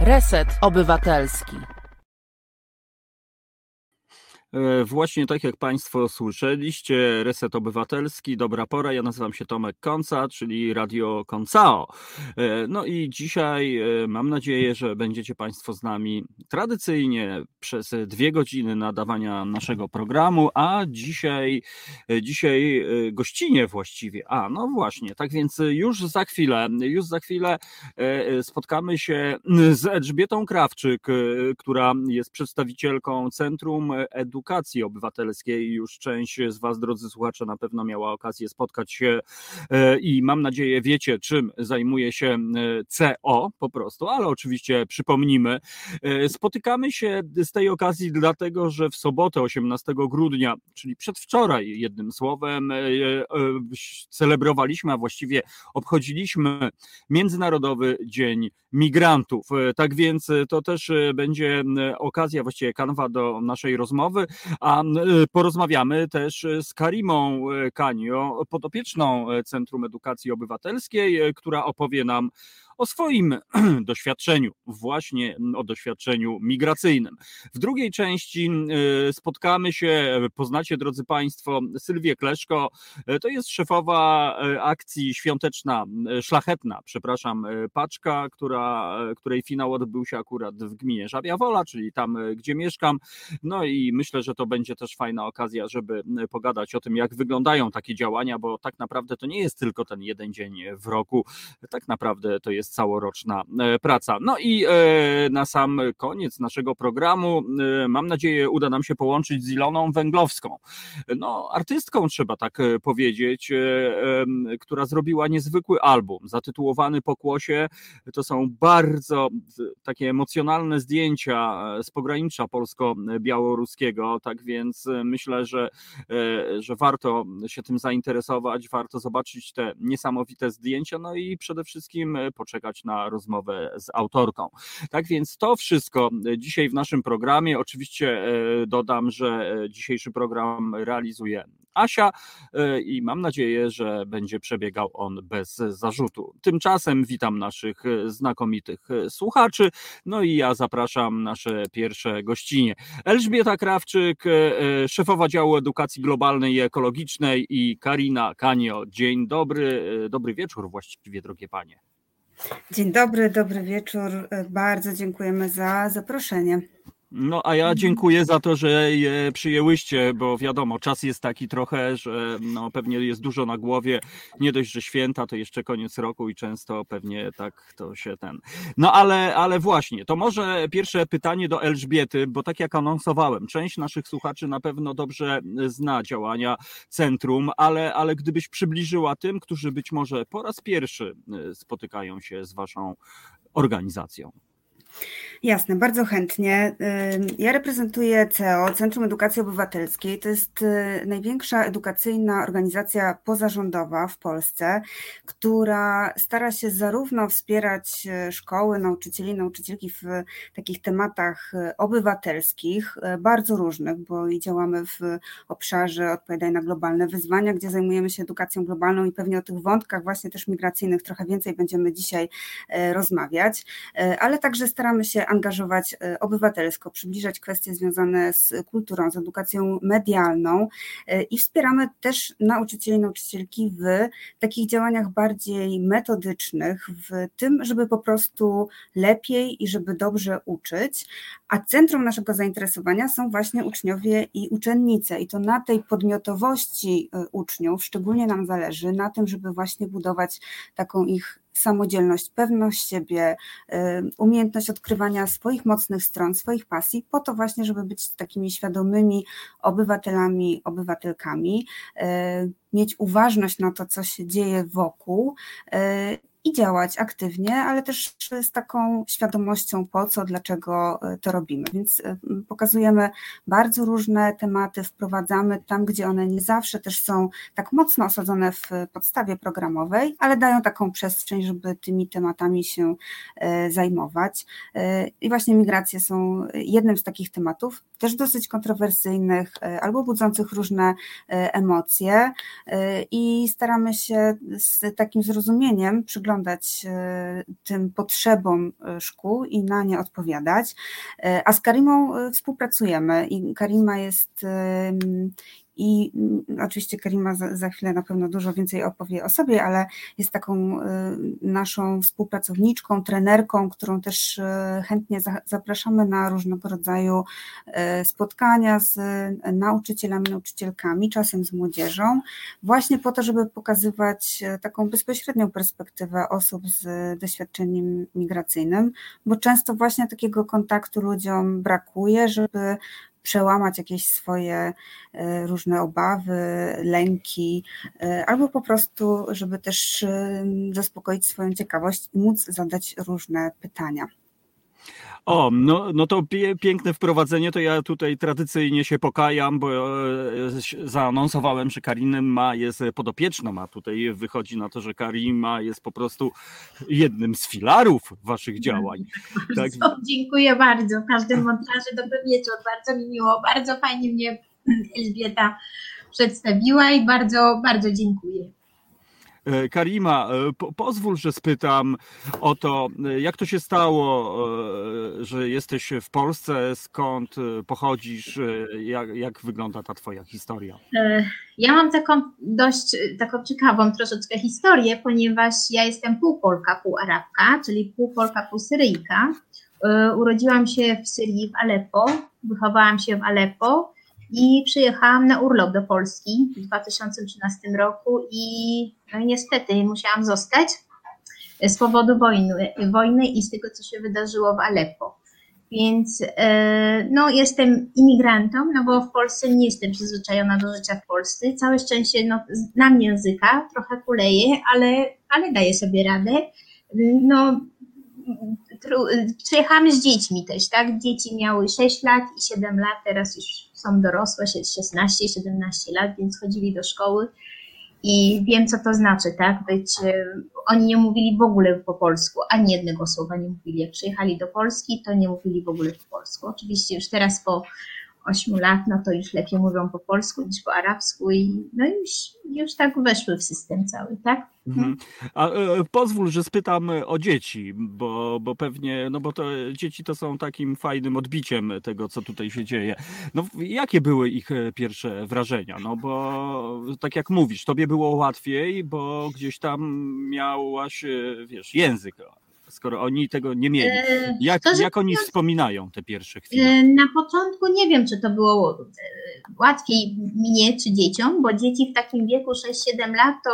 Reset Obywatelski. E, właśnie tak jak Państwo słyszeliście, Reset Obywatelski, dobra pora. Ja nazywam się Tomek Konca, czyli Radio Koncao. E, no i dzisiaj e, mam nadzieję, że będziecie Państwo z nami tradycyjnie przez dwie godziny nadawania naszego programu, a dzisiaj, dzisiaj gościnie właściwie. A, no właśnie, tak więc już za chwilę, już za chwilę spotkamy się z Elżbietą Krawczyk, która jest przedstawicielką Centrum Edukacji edukacji obywatelskiej. Już część z Was, drodzy słuchacze, na pewno miała okazję spotkać się e, i mam nadzieję wiecie, czym zajmuje się e, CO po prostu, ale oczywiście przypomnimy. E, spotykamy się z tej okazji dlatego, że w sobotę 18 grudnia, czyli przedwczoraj jednym słowem, celebrowaliśmy, a właściwie obchodziliśmy Międzynarodowy Dzień Migrantów. Tak więc to też będzie okazja, właściwie kanwa do naszej rozmowy. A y, porozmawiamy też z Karimą y, Kanio, podopieczną y, Centrum Edukacji Obywatelskiej, która opowie nam o swoim doświadczeniu, właśnie o doświadczeniu migracyjnym. W drugiej części spotkamy się, poznacie, drodzy Państwo, Sylwię Kleszko. To jest szefowa akcji świąteczna, szlachetna, przepraszam, paczka, która, której finał odbył się akurat w gminie Żabia Wola, czyli tam, gdzie mieszkam. No i myślę, że to będzie też fajna okazja, żeby pogadać o tym, jak wyglądają takie działania, bo tak naprawdę to nie jest tylko ten jeden dzień w roku, tak naprawdę to jest jest całoroczna e, praca. No i e, na sam koniec naszego programu, e, mam nadzieję, uda nam się połączyć z Iloną Węglowską. No, artystką trzeba tak powiedzieć, która zrobiła niezwykły album zatytułowany Pokłosie. To są bardzo takie emocjonalne zdjęcia z pogranicza polsko-białoruskiego, tak więc myślę, że, że warto się tym zainteresować, warto zobaczyć te niesamowite zdjęcia, no i przede wszystkim poczekać czekać na rozmowę z autorką. Tak więc to wszystko dzisiaj w naszym programie. Oczywiście e, dodam, że e, dzisiejszy program realizuje Asia e, i mam nadzieję, że będzie przebiegał on bez zarzutu. Tymczasem witam naszych znakomitych słuchaczy, no i ja zapraszam nasze pierwsze gościnie. Elżbieta Krawczyk, szefowa działu edukacji globalnej i ekologicznej i Karina Kanio. Dzień dobry, dobry wieczór właściwie, drogie panie. Dzień dobry, dobry wieczór. Bardzo dziękujemy za zaproszenie. No a ja dziękuję za to, że je przyjęłyście, bo wiadomo, czas jest taki trochę, że no, pewnie jest dużo na głowie. Nie dość, że święta, to jeszcze koniec roku i często pewnie tak to się ten. No ale, ale właśnie, to może pierwsze pytanie do Elżbiety, bo tak jak anonsowałem, część naszych słuchaczy na pewno dobrze zna działania centrum, ale, ale gdybyś przybliżyła tym, którzy być może po raz pierwszy y, spotykają się z waszą organizacją. Jasne, bardzo chętnie. Ja reprezentuję CEO, Centrum Edukacji Obywatelskiej. To jest y, największa edukacyjna organizacja pozarządowa w Polsce, która stara się zarówno wspierać y, szkoły, nauczycieli, nauczycielki w takich tematach y, obywatelskich, bardzo różnych, bo i działamy w obszarze odpowiadaj na globalne wyzwania, gdzie zajmujemy się edukacją globalną i pewnie o tych wątkach właśnie też migracyjnych trochę więcej będziemy dzisiaj rozmawiać, ale także staramy się angażować e, obywatelsko, przybliżać kwestie związane z kulturą, z edukacją medialną e, i wspieramy też nauczycieli i nauczycielki w takich działaniach bardziej metodycznych, w tym, żeby po prostu lepiej i żeby dobrze uczyć, a centrum naszego zainteresowania są właśnie uczniowie i uczennice i to na tej podmiotowości e, uczniów. Szczególnie nam zależy, na tym, żeby właśnie budować taką ich samodzielność, pewność siebie, y, umiejętność odkrywania swoich mocnych stron, swoich pasji, po to właśnie, żeby być takimi świadomymi obywatelami, obywatelkami, y, mieć uważność na to, co się dzieje wokół y, i działać aktywnie, ale też z taką świadomością po co, dlaczego e, to robimy. Więc e, pokazujemy bardzo różne tematy, wprowadzamy tam, gdzie one nie zawsze też są tak mocno osadzone w podstawie programowej, ale dają taką przestrzeń, żeby tymi tematami się e, zajmować. I właśnie migracje są jednym z takich tematów, też dosyć kontrowersyjnych albo budzących różne emocje i staramy się z takim zrozumieniem przyglądać przyglądać tym potrzebom szkół i na nie odpowiadać. A z Karimą współpracujemy i Karima jest i mm, oczywiście Karima za, za, chwilę na pewno dużo więcej opowie o sobie, ale jest taką y, naszą współpracowniczką, trenerką, którą też y, chętnie za, zapraszamy na różnego rodzaju y, spotkania z nauczycielami, nauczycielkami, czasem z młodzieżą, właśnie po to, żeby pokazywać taką bezpośrednią perspektywę osób z doświadczeniem migracyjnym, bo często właśnie takiego kontaktu ludziom brakuje, żeby przełamać jakieś swoje e, różne obawy, lęki, e, albo po prostu, żeby też e, zaspokoić swoją ciekawość i móc zadać różne pytania. O, no, no to pie, piękne wprowadzenie, to ja tutaj tradycyjnie się pokajam, bo e, zaanonsowałem, że Karim ma jest podopieczną, a tutaj wychodzi na to, że Karima jest po prostu jednym z filarów waszych działań. Tak. Dziękuję bardzo. W każdym montaży dobry wieczór, bardzo mi miło, bardzo fajnie mnie Elżbieta przedstawiła i bardzo, bardzo dziękuję. E, Karima, e, po, pozwól, że spytam o to, e, jak to się stało, że jesteś w Polsce, skąd pochodzisz, jak, jak wygląda ta twoja historia? Ja mam taką dość taką ciekawą troszeczkę historię, ponieważ ja jestem pół Polka, pół Arabka, czyli pół Polka, pół Syryjka. Urodziłam się w Syrii, w Aleppo, wychowałam się w Aleppo i przyjechałam na urlop do Polski w 2013 roku i no niestety musiałam zostać z powodu wojny, wojny i z tego, co się wydarzyło w Aleppo. Więc e, no, jestem imigrantą, no bo w Polsce nie jestem przyzwyczajona do życia w Polsce. Całe szczęście no, znam języka, trochę kuleję, ale, ale daję sobie radę. No, przyjechałam z dziećmi też, tak? Dzieci miały 6 lat i 7 lat, teraz już są dorosłe, 16-17 lat, więc chodzili do szkoły i wiem, co to znaczy, tak? Być, e, oni nie mówili w ogóle po polsku, ani jednego słowa nie mówili. Jak przyjechali do Polski, to nie mówili w ogóle po polsku. Oczywiście już teraz po 8 lat, no to już lepiej mówią po polsku niż po arabsku i no już, już tak weszły w system cały, tak? Mhm. A e, pozwól, że spytam o dzieci, bo, bo pewnie, no bo to dzieci to są takim fajnym odbiciem tego, co tutaj się dzieje. No jakie były ich e, pierwsze wrażenia? No bo tak jak mówisz, tobie było łatwiej, bo gdzieś tam miałaś, e, wiesz, język skoro oni tego nie mieli. E, jak, to, jak oni wspominają te pierwsze chwile? E, na początku nie wiem, czy to było e, łatwiej mnie czy dzieciom, bo dzieci w takim wieku 6-7 lat to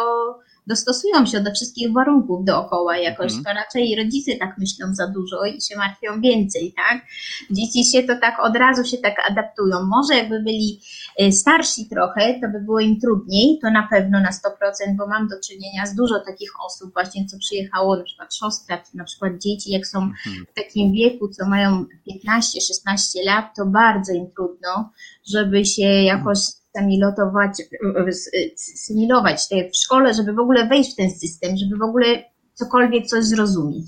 dostosują się do wszystkich warunków dookoła jakoś, mhm. to raczej rodzice tak myślą za dużo i się martwią więcej, tak? Dzieci się to tak od razu się tak adaptują. Może jakby byli e, starsi trochę, to by było im trudniej, to na pewno na 100%, bo mam do czynienia z dużo takich osób właśnie, co przyjechało, na przykład siostra, czy na przykład dzieci, jak są mhm. w takim wieku, co mają 15-16 lat, to bardzo im trudno, żeby się jakoś symilować, symilować w szkole, żeby w ogóle wejść w ten system, żeby w ogóle cokolwiek coś zrozumieć.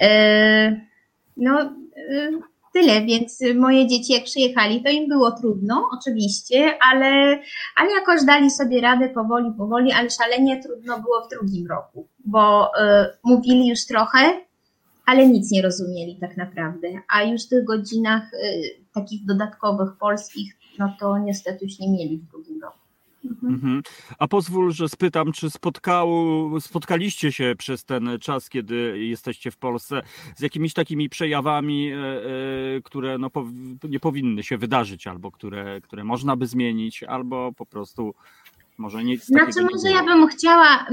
E, no, e, tyle, więc moje dzieci jak przyjechali, to im było trudno, oczywiście, ale, ale jakoś dali sobie radę powoli, powoli, ale szalenie trudno było w drugim roku, bo y, mówili już trochę, ale nic nie rozumieli tak naprawdę, a już w tych godzinach y, takich dodatkowych polskich no to niestety już nie mieli w drugim roku. Mhm. mhm. A pozwól, że spytam, czy spotkało, spotkaliście się przez ten czas, kiedy jesteście w Polsce, z jakimiś takimi przejawami, e, e, które no, nie powinny się wydarzyć, albo które, które można by zmienić, albo po prostu może nic Znaczy, może ja bym chciała,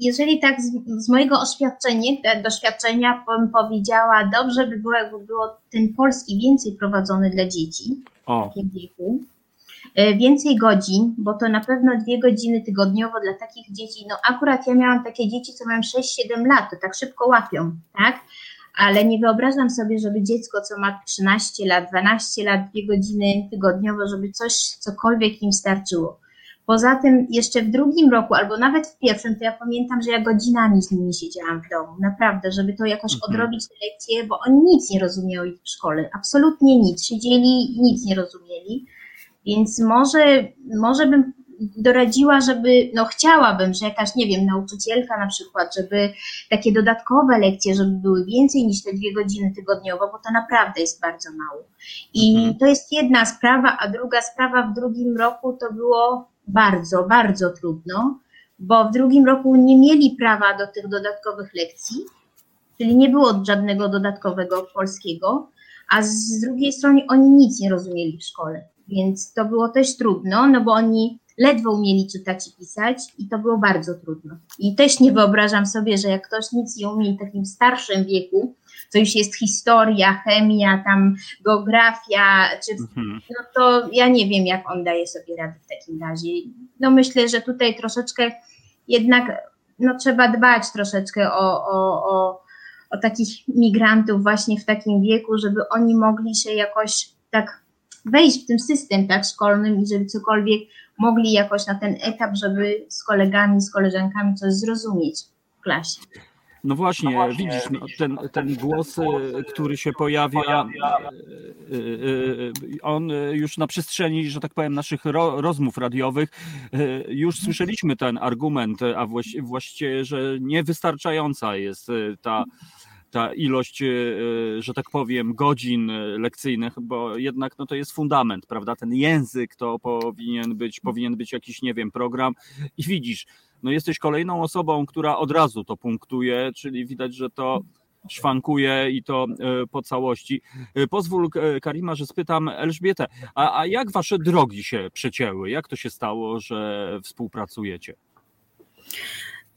jeżeli tak z, z mojego doświadczenia, doświadczenia bym powiedziała, dobrze by było, jakby było ten polski więcej prowadzony dla dzieci o. w takim wieku. E, więcej godzin, bo to na pewno dwie godziny tygodniowo dla takich dzieci. No akurat ja miałam takie dzieci, co mają 6-7 lat, to tak szybko łapią, tak? Ale nie wyobrażam sobie, żeby dziecko, co ma 13 lat, 12 lat, dwie godziny tygodniowo, żeby coś, cokolwiek im starczyło. Poza tym jeszcze w drugim roku, albo nawet w pierwszym, to ja pamiętam, że ja godzinami z nimi siedziałam w domu. Naprawdę, żeby to jakoś mhm. odrobić te lekcje, bo oni nic nie rozumieli w szkole. Absolutnie nic. Siedzieli i nic nie rozumieli. Więc może, może bym doradziła, żeby, no chciałabym, że jakaś, nie wiem, nauczycielka na przykład, żeby takie dodatkowe lekcje, żeby były więcej niż te dwie godziny tygodniowo, bo to naprawdę jest bardzo mało. I mhm. to jest jedna sprawa, a druga sprawa w drugim roku to było bardzo, bardzo trudno, bo w drugim roku nie mieli prawa do tych dodatkowych lekcji, czyli nie było żadnego dodatkowego polskiego, a z drugiej strony oni nic nie rozumieli w szkole, więc to było też trudno, no bo oni ledwo umieli czytać i pisać i to było bardzo trudno. I też nie wyobrażam sobie, że jak ktoś nic nie umie w takim starszym wieku, to już jest historia, chemia, tam geografia, czy, mhm. no to ja nie wiem, jak on daje sobie radę w takim razie. No myślę, że tutaj troszeczkę jednak no, trzeba dbać troszeczkę o, o, o, o takich migrantów właśnie w takim wieku, żeby oni mogli się jakoś tak wejść w ten system tak szkolnym i żeby cokolwiek mogli jakoś na ten etap, żeby z kolegami, z koleżankami coś zrozumieć w klasie. No właśnie, no właśnie widzisz, no, ten, ten głos, e, który się pojawia, e, on już na przestrzeni, że tak powiem, naszych rozmów radiowych, już słyszeliśmy ten argument, a właściwie, że niewystarczająca jest ta ta ilość, że tak powiem, godzin lekcyjnych, bo jednak no, to jest fundament, prawda? Ten język to powinien być, powinien być jakiś, nie wiem, program. I widzisz, no jesteś kolejną osobą, która od razu to punktuje, czyli widać, że to szwankuje i to e, po całości. E, pozwól, e, Karima, że spytam Elżbietę, a, a jak wasze drogi się przecięły? Jak to się stało, że współpracujecie?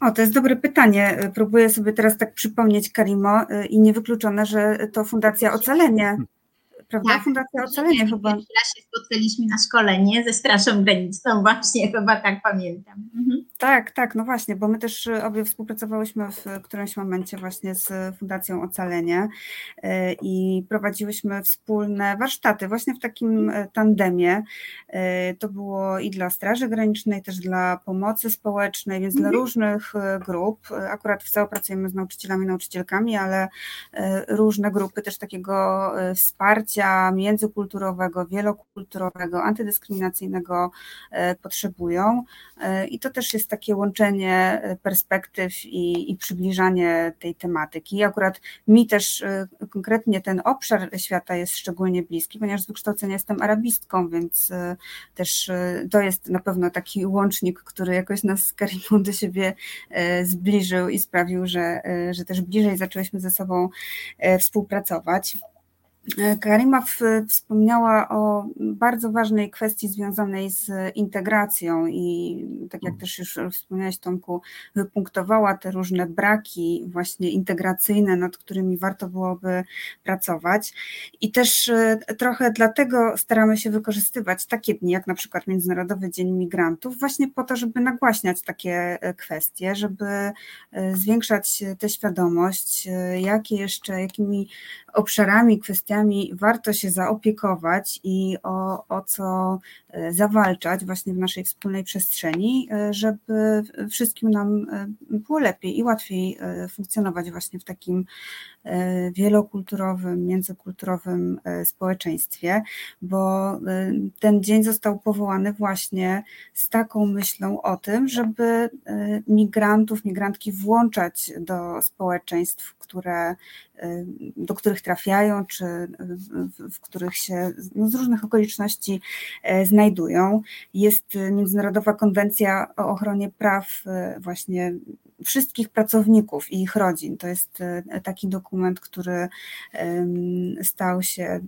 O, to jest dobre pytanie. Próbuję sobie teraz tak przypomnieć, Karimo, i niewykluczone, że to Fundacja Ocalenie prawda? Tak. Fundacja Ocalenie chyba. Raz się spotkaliśmy na szkolenie ze Strażą Graniczną właśnie, chyba tak pamiętam. Mhm. Tak, tak, no właśnie, bo my też y, obie współpracowałyśmy w którymś momencie właśnie z Fundacją Ocalenie y, i prowadziłyśmy wspólne warsztaty właśnie w takim y, tandemie. To było i dla Straży Granicznej, też dla pomocy społecznej, więc mhm. dla różnych grup. Akurat wcale pracujemy z nauczycielami, nauczycielkami, ale różne grupy też takiego wsparcia międzykulturowego, wielokulturowego, antydyskryminacyjnego potrzebują. I to też jest takie łączenie e, perspektyw i, i przybliżanie tej tematyki. I akurat mi też e, konkretnie ten obszar świata jest szczególnie bliski, ponieważ z wykształcenia jestem arabistką, więc e, też to jest na pewno taki łącznik, który jakoś nas z Karimą do siebie zbliżył i sprawił, że, że też bliżej zaczęłyśmy ze sobą współpracować. Karima wspomniała o bardzo ważnej kwestii związanej z integracją i tak jak też już wspomniałeś Tomku, wypunktowała te różne braki właśnie integracyjne, nad którymi warto byłoby pracować. I też e, trochę dlatego staramy się wykorzystywać takie dni jak na przykład Międzynarodowy Dzień Migrantów właśnie po to, żeby nagłaśniać takie e, kwestie, żeby e, zwiększać tę świadomość, jakie jeszcze, jakimi obszarami, kwestiami warto się zaopiekować i o, o co e, zawalczać właśnie w naszej wspólnej przestrzeni, e, żeby wszystkim nam e, było lepiej i łatwiej funkcjonować właśnie w takim wielokulturowym, międzykulturowym społeczeństwie, bo ten dzień został powołany właśnie z taką myślą o tym, żeby migrantów, migrantki włączać do społeczeństw, które do których trafiają, czy w, których się no, z różnych okoliczności e, znajdują. Jest Międzynarodowa Konwencja o ochronie praw e, właśnie wszystkich pracowników i ich rodzin. To jest e, taki dokument, który stał się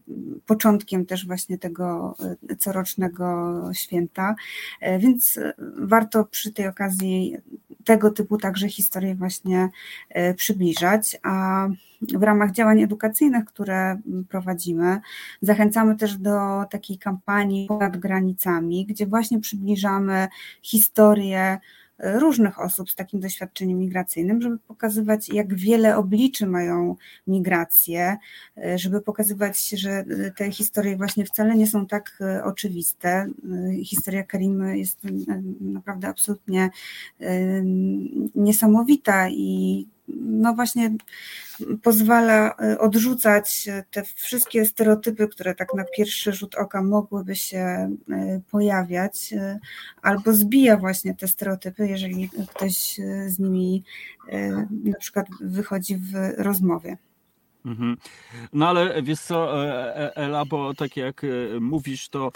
początkiem też właśnie tego corocznego święta, więc warto przy tej okazji tego typu także historie właśnie przybliżać. A w ramach działań edukacyjnych, które prowadzimy, zachęcamy też do takiej kampanii ponad granicami, gdzie właśnie przybliżamy historię e, różnych osób z takim doświadczeniem migracyjnym, żeby pokazywać, jak wiele obliczy mają migracje, e, żeby pokazywać, że e, te historie właśnie wcale nie są tak oczywiste. Historia Karimy jest naprawdę absolutnie niesamowita i no właśnie pozwala odrzucać te wszystkie stereotypy, które tak na pierwszy rzut oka mogłyby się pojawiać, albo zbija właśnie te stereotypy, jeżeli ktoś z nimi na przykład wychodzi w rozmowie. Mhm. No ale wiesz co, e, e, Ela, bo tak jak e, mówisz, to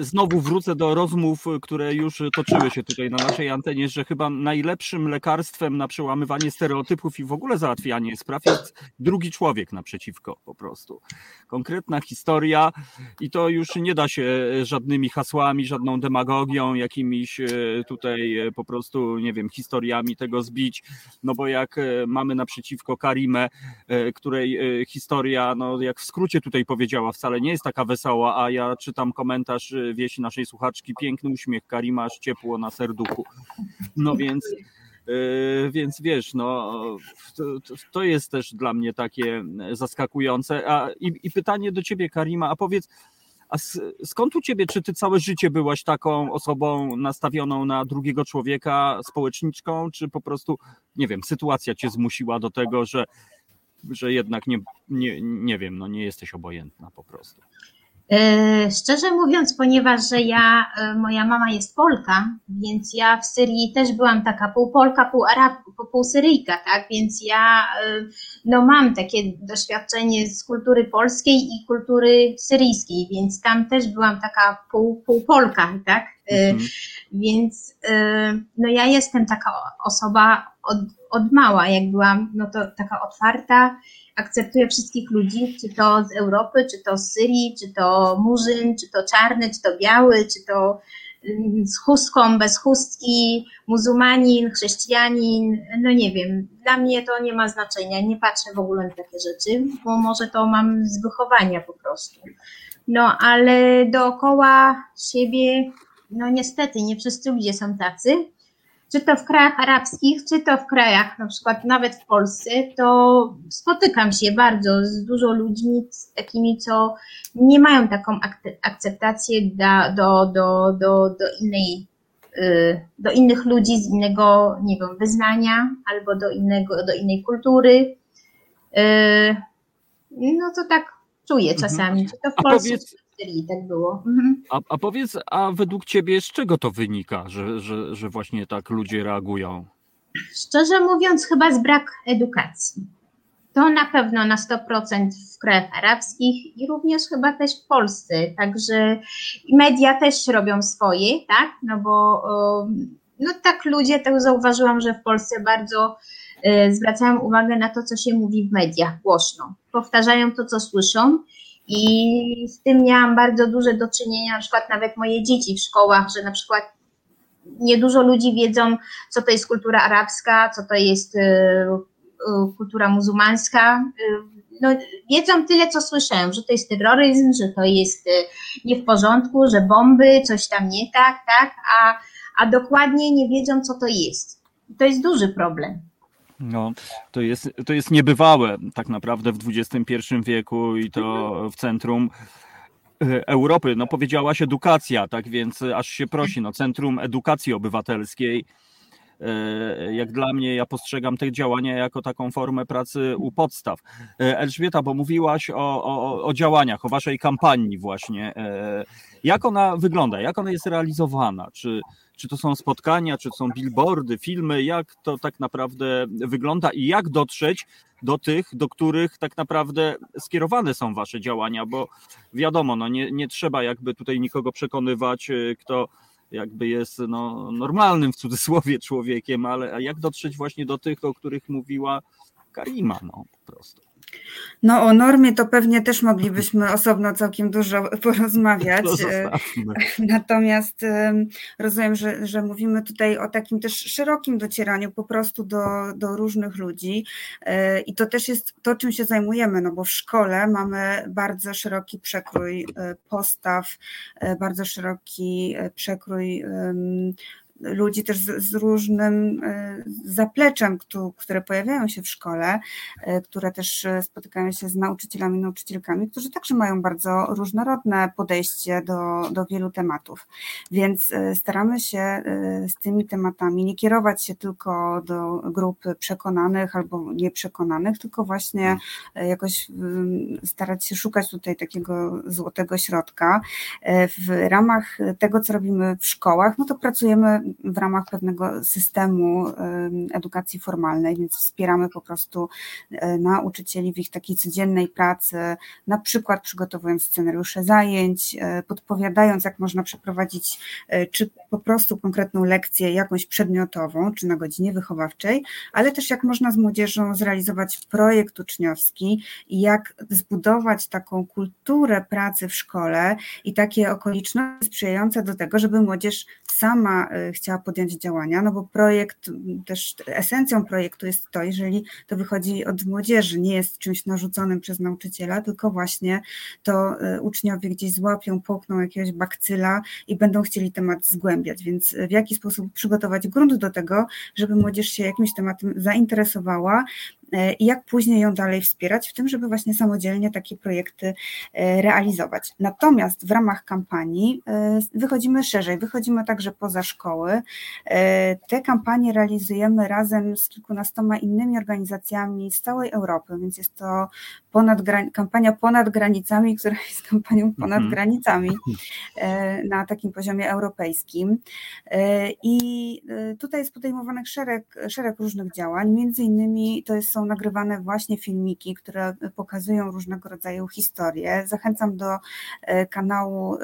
znowu wrócę do rozmów, które już toczyły się tutaj na naszej antenie, że chyba najlepszym lekarstwem na przełamywanie stereotypów i w ogóle załatwianie spraw jest drugi człowiek naprzeciwko po prostu. Konkretna historia i to już nie da się żadnymi hasłami, żadną demagogią, jakimiś tutaj po prostu, nie wiem, historiami tego zbić, no bo jak mamy naprzeciwko Karimę, której której y, historia, no jak w skrócie tutaj powiedziała, wcale nie jest taka wesoła, a ja czytam komentarz y, wieści naszej słuchaczki, piękny uśmiech Karima, aż ciepło na serduchu. No więc y, więc wiesz, no, to, to, jest też dla mnie takie zaskakujące. A, i, I pytanie do ciebie, Karima, a powiedz, a skąd u ciebie, czy ty całe życie byłaś taką osobą nastawioną na drugiego człowieka, społeczniczką, czy po prostu, nie wiem, sytuacja cię zmusiła do tego, że że jednak nie, nie, nie wiem, no nie jesteś obojętna po prostu. E, szczerze mówiąc, ponieważ że ja, e, moja mama jest Polka, więc ja w Syrii też byłam taka pół Polka, pół pół Syryjka, tak? Więc ja e, no, mam takie doświadczenie z kultury polskiej i kultury syryjskiej, więc tam też byłam taka pół, pół Polka, tak? Mhm. Więc no ja jestem taka osoba od, od mała, jak byłam, no to taka otwarta, akceptuję wszystkich ludzi, czy to z Europy, czy to z Syrii, czy to murzyn, czy to czarny, czy to biały, czy to mm, z chustką, bez chustki, muzułmanin, chrześcijanin, no nie wiem, dla mnie to nie ma znaczenia, nie patrzę w ogóle na takie rzeczy, bo może to mam z wychowania po prostu. No ale dookoła siebie, no niestety, nie wszyscy ludzie są tacy, czy to w krajach arabskich, czy to w krajach, na przykład nawet w Polsce, to spotykam się bardzo z dużo ludźmi takimi, co nie mają taką akceptację do, do, do, do, do innej y, do innych ludzi z innego, nie wiem, wyznania albo do, innego, do innej kultury. Y, no to tak czuję mhm. czasami. Czy to w Polsce, powiedz, Tak było. Mhm. A, a powiedz, a według Ciebie z czego to wynika, że, że, że właśnie tak ludzie reagują? Szczerze mówiąc, chyba z brak edukacji. To na pewno na 100% w krajach arabskich i również chyba też w Polsce. Także media też robią swoje, tak? No bo no tak ludzie, tak zauważyłam, że w Polsce bardzo e, zwracają uwagę na to, co się mówi w mediach głośno. Powtarzają to, co słyszą i z tym miałam bardzo duże do czynienia, na przykład nawet moje dzieci w szkołach, że na przykład niedużo ludzi wiedzą, co to jest kultura arabska, co to jest y, y, kultura muzułmańska. Y, no, wiedzą tyle, co słyszałem, że to jest terroryzm, że to jest nie w porządku, że bomby, coś tam nie tak, tak, a, a dokładnie nie wiedzą, co to jest. I to jest duży problem. No, to jest, to jest niebywałe tak naprawdę w XXI wieku i to w centrum e, Europy. No powiedziałaś edukacja, tak więc aż się prosi, no Centrum Edukacji Obywatelskiej. E, jak dla mnie, ja postrzegam te działania jako taką formę pracy u podstaw. E, Elżbieta, bo mówiłaś o, o, o działaniach, o waszej kampanii właśnie. Jak ona wygląda, jak ona jest realizowana? Czy, czy to są spotkania, czy to są billboardy, filmy, jak to tak naprawdę wygląda i jak dotrzeć do tych, do których tak naprawdę skierowane są wasze działania, bo wiadomo, no nie, nie trzeba jakby tutaj nikogo przekonywać, y, kto jakby jest no, normalnym w cudzysłowie człowiekiem, ale jak dotrzeć właśnie do tych, o których mówiła Karima, no po prostu. No o normie to pewnie też moglibyśmy osobno całkiem dużo porozmawiać. Natomiast rozumiem, że, że mówimy tutaj o takim też szerokim docieraniu po prostu do, do różnych ludzi e, i to też jest to, czym się zajmujemy, no bo w szkole mamy bardzo szeroki przekrój e, postaw, e, bardzo szeroki przekrój ludzi też z, z różnym zapleczem, które pojawiają się w szkole, które też spotykają się z nauczycielami, nauczycielkami, którzy także mają bardzo różnorodne podejście do, do wielu tematów. Więc staramy się z tymi tematami nie kierować się tylko do grup przekonanych albo nieprzekonanych, tylko właśnie jakoś starać się szukać tutaj takiego złotego środka. W ramach tego, co robimy w szkołach, no to pracujemy w ramach pewnego systemu edukacji formalnej, więc wspieramy po prostu e, nauczycieli w ich takiej codziennej pracy, na przykład przygotowując scenariusze zajęć, e, podpowiadając, jak można przeprowadzić, e, czy po prostu konkretną lekcję jakąś przedmiotową, czy na godzinie wychowawczej, ale też jak można z młodzieżą zrealizować projekt uczniowski i jak zbudować taką kulturę pracy w szkole i takie okoliczności sprzyjające do tego, żeby młodzież sama chciała podjąć działania, no bo projekt, też esencją projektu jest to, jeżeli to wychodzi od młodzieży, nie jest czymś narzuconym przez nauczyciela, tylko właśnie to e, uczniowie gdzieś złapią, połkną jakiegoś bakcyla i będą chcieli temat zgłębiać, więc w jaki sposób przygotować grunt do tego, żeby młodzież się jakimś tematem zainteresowała i jak później ją dalej wspierać, w tym, żeby właśnie samodzielnie takie projekty e, realizować. Natomiast w ramach kampanii e, wychodzimy szerzej, wychodzimy także poza szkoły. Te kampanie realizujemy razem z kilkunastoma innymi organizacjami z całej Europy, więc jest to ponad, kampania ponad granicami, która jest kampanią ponad mhm. granicami na takim poziomie europejskim. I tutaj jest podejmowanych szereg, szereg różnych działań, między innymi to są nagrywane właśnie filmiki, które pokazują różnego rodzaju historie. Zachęcam do e, kanału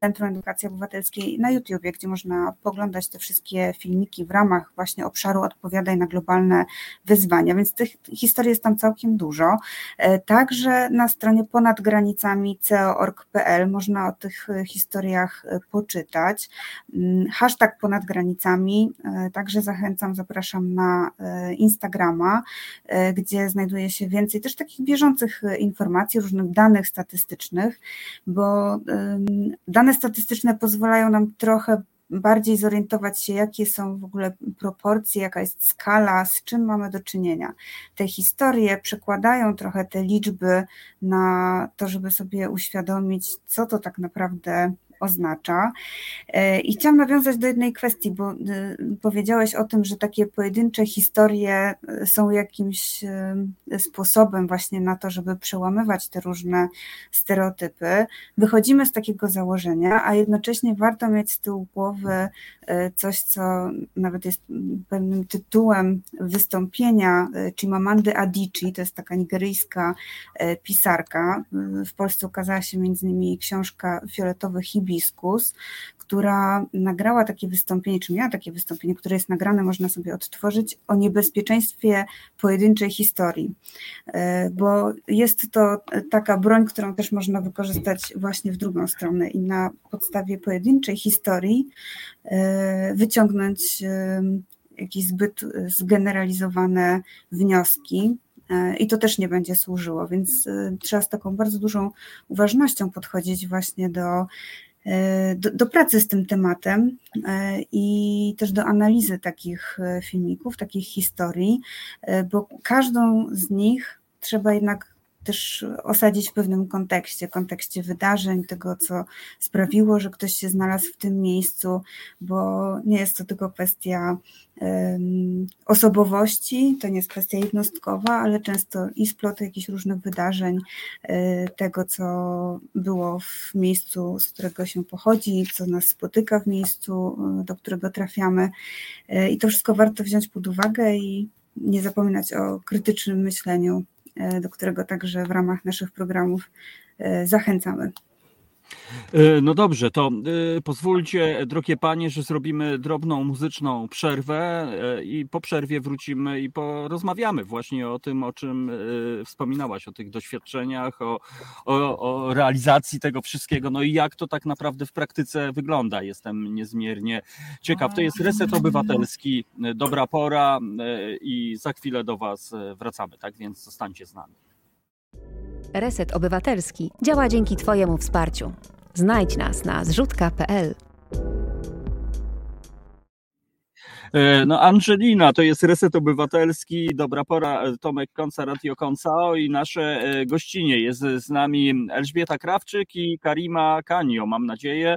Centrum Edukacji Obywatelskiej na YouTubie, gdzie można poglądać te wszystkie filmiki w ramach właśnie obszaru Odpowiadaj na globalne wyzwania, więc tych historii jest tam całkiem dużo. E, także na stronie ponad granicami co.org.pl można o tych historiach e, poczytać. Mm, hashtag ponad granicami, także zachęcam, zapraszam na Instagrama. E, gdzie znajduje się więcej też takich bieżących e, informacji, różnych danych statystycznych, bo dane statystyczne pozwalają nam trochę bardziej zorientować się, jakie są w ogóle proporcje, jaka jest skala, z czym mamy do czynienia. Te historie przekładają trochę te liczby na to, żeby sobie uświadomić, co to tak naprawdę oznacza. E, I chciałam nawiązać do jednej kwestii, bo e, powiedziałeś o tym, że takie pojedyncze historie e, są jakimś sposobem właśnie na to, żeby przełamywać te różne stereotypy. Wychodzimy z takiego założenia, a jednocześnie warto mieć z tyłu głowy coś, co nawet jest pewnym tytułem wystąpienia Chimamandy Adichie, to jest taka nigeryjska pisarka. W Polsce ukazała się między innymi książka Fioletowy Hibi Hibiskus, która nagrała takie wystąpienie, czy miała takie wystąpienie, które jest nagrane, można sobie odtworzyć, o niebezpieczeństwie pojedynczej historii, e, bo jest to taka broń, którą też można wykorzystać właśnie w drugą stronę i na podstawie pojedynczej historii e, wyciągnąć e, jakieś zbyt zgeneralizowane wnioski, i to też nie będzie służyło, więc trzeba z taką bardzo dużą uważnością podchodzić właśnie do do, do, pracy z tym tematem e, i też do analizy takich e, filmików, takich historii, bo każdą z nich trzeba jednak też osadzić w pewnym kontekście, kontekście wydarzeń, tego, co sprawiło, że ktoś się znalazł w tym miejscu, bo nie jest to tylko kwestia osobowości, to nie jest kwestia jednostkowa, ale często i sploty jakichś różnych wydarzeń, um, tego, co było w miejscu, z którego się pochodzi, co nas spotyka w miejscu, do którego trafiamy. Um, I to wszystko warto wziąć pod uwagę i nie zapominać o krytycznym myśleniu E, do którego także w ramach naszych programów e, zachęcamy. E, no dobrze, to pozwólcie, drogie panie, że zrobimy drobną muzyczną przerwę i po przerwie wrócimy i porozmawiamy właśnie o tym, o czym wspominałaś, o tych doświadczeniach, o, o, o realizacji tego wszystkiego, no i jak to tak naprawdę w praktyce wygląda. Jestem niezmiernie ciekaw. To jest Reset Obywatelski, dobra pora i za chwilę do Was wracamy, tak więc zostańcie z nami. Reset Obywatelski działa dzięki Twojemu wsparciu. Znajdź nas na zrzutka.pl. E, no Angelina, to jest Reset Obywatelski, dobra pora, Tomek Konca, Radio Koncao i nasze gościnie. Jest z nami Elżbieta Krawczyk i Karima Kanio, mam nadzieję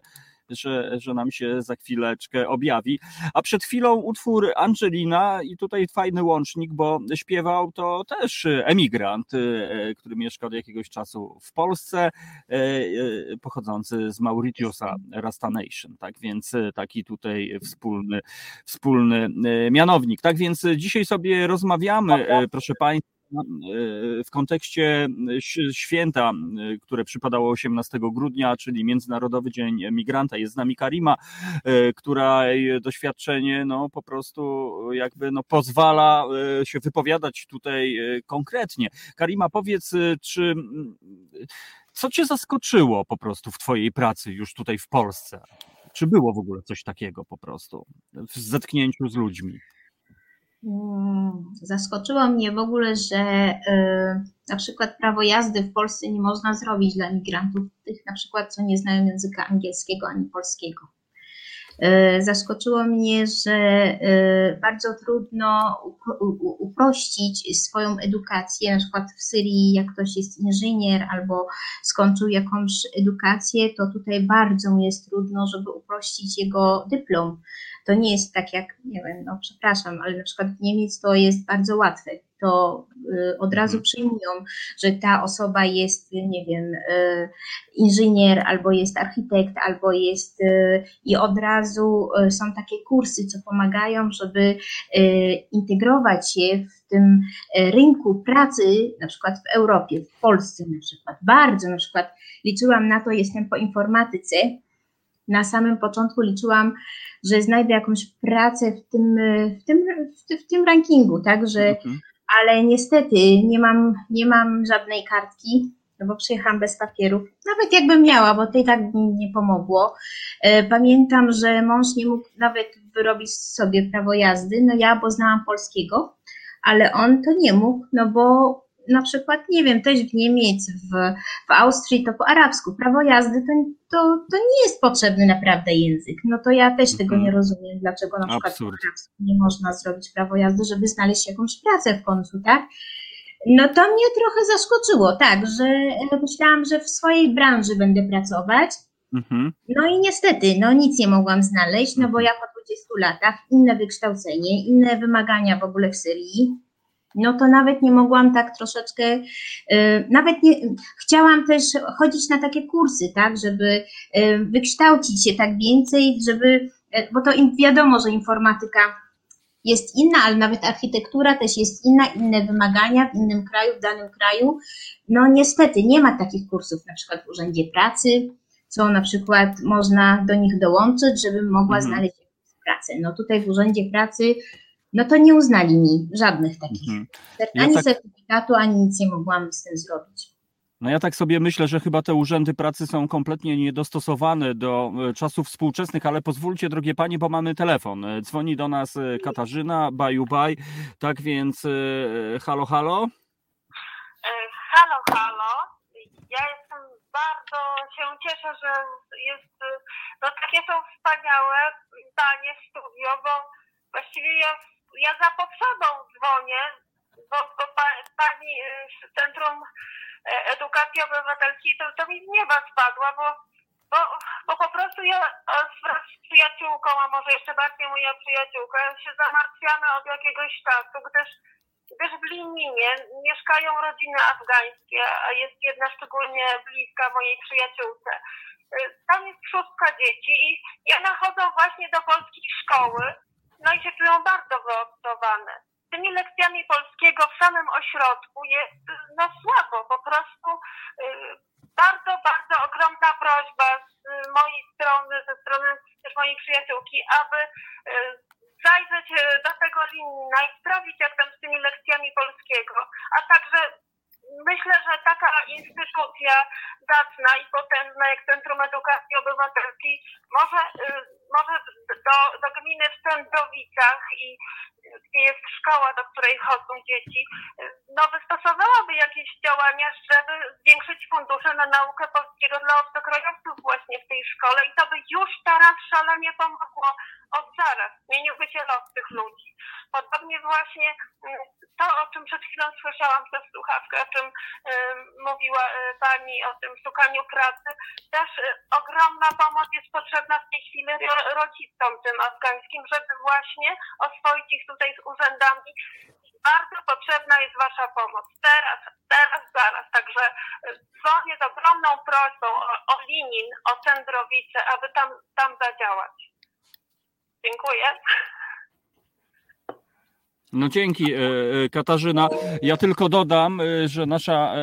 że, że nam się za chwileczkę objawi. A przed chwilą utwór Angelina i tutaj fajny łącznik, bo śpiewał to też emigrant, e, który mieszka od jakiegoś czasu w Polsce, e, e, pochodzący z Mauritiusa, Rasta Nation, tak więc taki tutaj wspólny, wspólny mianownik. Tak więc dzisiaj sobie rozmawiamy, proszę Państwa, w kontekście święta, które przypadało 18 grudnia, czyli Międzynarodowy Dzień Migranta. Jest z nami Karima, która doświadczenie no, po prostu jakby no, pozwala e, się wypowiadać tutaj e, konkretnie. Karima, powiedz, e, czy co cię zaskoczyło po prostu w twojej pracy już tutaj w Polsce? Czy było w ogóle coś takiego po prostu w zetknięciu z ludźmi? Mm, zaskoczyło mnie w ogóle, że y, na przykład prawo jazdy w Polsce nie można zrobić dla migrantów, tych na przykład, co nie znają języka angielskiego ani polskiego. Y, zaskoczyło mnie, że y, bardzo trudno uprościć swoją edukację. Na przykład w Syrii, jak ktoś jest inżynier albo skończył jakąś edukację, to tutaj bardzo mi jest trudno, żeby uprościć jego dyplom to nie jest tak jak, nie wiem, no przepraszam, ale na przykład w Niemiec to jest bardzo łatwe. To y, od razu mhm. przyjmują, że ta osoba jest, nie wiem, y, inżynier, albo jest architekt, albo jest y, i od razu są takie kursy, co pomagają, żeby integrować się w tym rynku pracy, na przykład w Europie, w Polsce na przykład. Bardzo na przykład liczyłam na to, jestem po informatyce, na samym początku liczyłam, że znajdę jakąś pracę w tym, w tym, w tym, rankingu, tak, że, mhm. ale niestety nie mam, nie mam żadnej kartki, no bo przyjechałam bez papierów. Nawet jakbym miała, bo to i tak mi nie pomogło. E, pamiętam, że mąż nie mógł nawet wyrobić sobie prawo jazdy, no ja, bo znałam polskiego, ale on to nie mógł, no bo na przykład, nie wiem, też w Niemiec, w, w Austrii to po arabsku. Prawo jazdy to, to, to nie jest potrzebny naprawdę język. No to ja też tego nie mhm. rozumiem, dlaczego na przykład Absurd. po arabsku nie można zrobić prawo jazdy, żeby znaleźć jakąś pracę w końcu, tak? No to mnie trochę zaskoczyło, tak, że myślałam, że w swojej branży będę pracować. Mhm. No i niestety, no nic nie mogłam znaleźć, no bo ja po 20 latach, inne wykształcenie, inne wymagania w ogóle w Syrii, no to nawet nie mogłam tak troszeczkę, y, nawet nie, chciałam też chodzić na takie kursy, tak, żeby y, wykształcić się tak więcej, żeby, y, bo to wiadomo, że informatyka jest inna, ale nawet architektura też jest inna, inne wymagania w innym kraju, w danym kraju. No niestety nie ma takich kursów na przykład w Urzędzie Pracy, co na przykład można do nich dołączyć, żebym mogła mhm. znaleźć pracę. No tutaj w Urzędzie Pracy no to nie uznali mi żadnych takich. Mhm. Ani ja tak... certyfikatu, ani nic nie mogłam z tym zrobić. No ja tak sobie myślę, że chyba te urzędy pracy są kompletnie niedostosowane do e, czasów współczesnych, ale pozwólcie, drogie panie, bo mamy telefon. E, dzwoni do nas e, Katarzyna, baju baj, tak więc halo, halo. Halo, halo. Ja jestem bardzo się cieszę, że jest, no takie są wspaniałe panie w studio, bo właściwie ja ja za potrzebą dzwonię, bo, bo pa, pani z Centrum e, Edukacji Obywatelskiej to, to mi z nieba spadła, bo, bo, bo po prostu ja wraz z przyjaciółką, a może jeszcze bardziej moja przyjaciółka, się zamartwiamy od jakiegoś czasu, gdyż, gdyż w Lininie mieszkają rodziny afgańskie, a jest jedna szczególnie bliska mojej przyjaciółce. E, tam jest szóstka dzieci i one chodzą właśnie do polskiej szkoły, no i się czują bardzo wyobcowane. Tymi lekcjami polskiego w samym ośrodku jest no słabo, po prostu y, bardzo, bardzo ogromna prośba z mojej strony, ze strony też mojej przyjaciółki, aby y, zajrzeć y, do tego linii i sprawdzić, jak tam z tymi lekcjami polskiego, a także myślę, że taka instytucja zacna i potężna jak Centrum Edukacji Obywatelskiej może, może do, do gminy w Sędowicach i gdzie jest szkoła, do której chodzą dzieci, no, wystosowałaby jakieś działania, żeby zwiększyć fundusze na naukę polskiego dla obcokrajowców właśnie w tej szkole i to by już teraz szalenie pomogło od zaraz. Zmieniłby się los tych ludzi. Podobnie właśnie mm, to, o czym przed chwilą słyszałam przez słuchawkę, o czym y, mówiła y, Pani, o tym szukaniu pracy, też y, ogromna pomoc jest potrzebna w tej chwili rodzicom tym afgańskim, żeby właśnie oswoić ich tutaj z urzędami bardzo potrzebna jest Wasza pomoc. Teraz, teraz, zaraz. Także dzwonię z ogromną prośbą o, o Linin, o Cendrowice, aby tam, tam zadziałać. Dziękuję. No dzięki e, e, Katarzyna. Ja tylko dodam, e, że nasza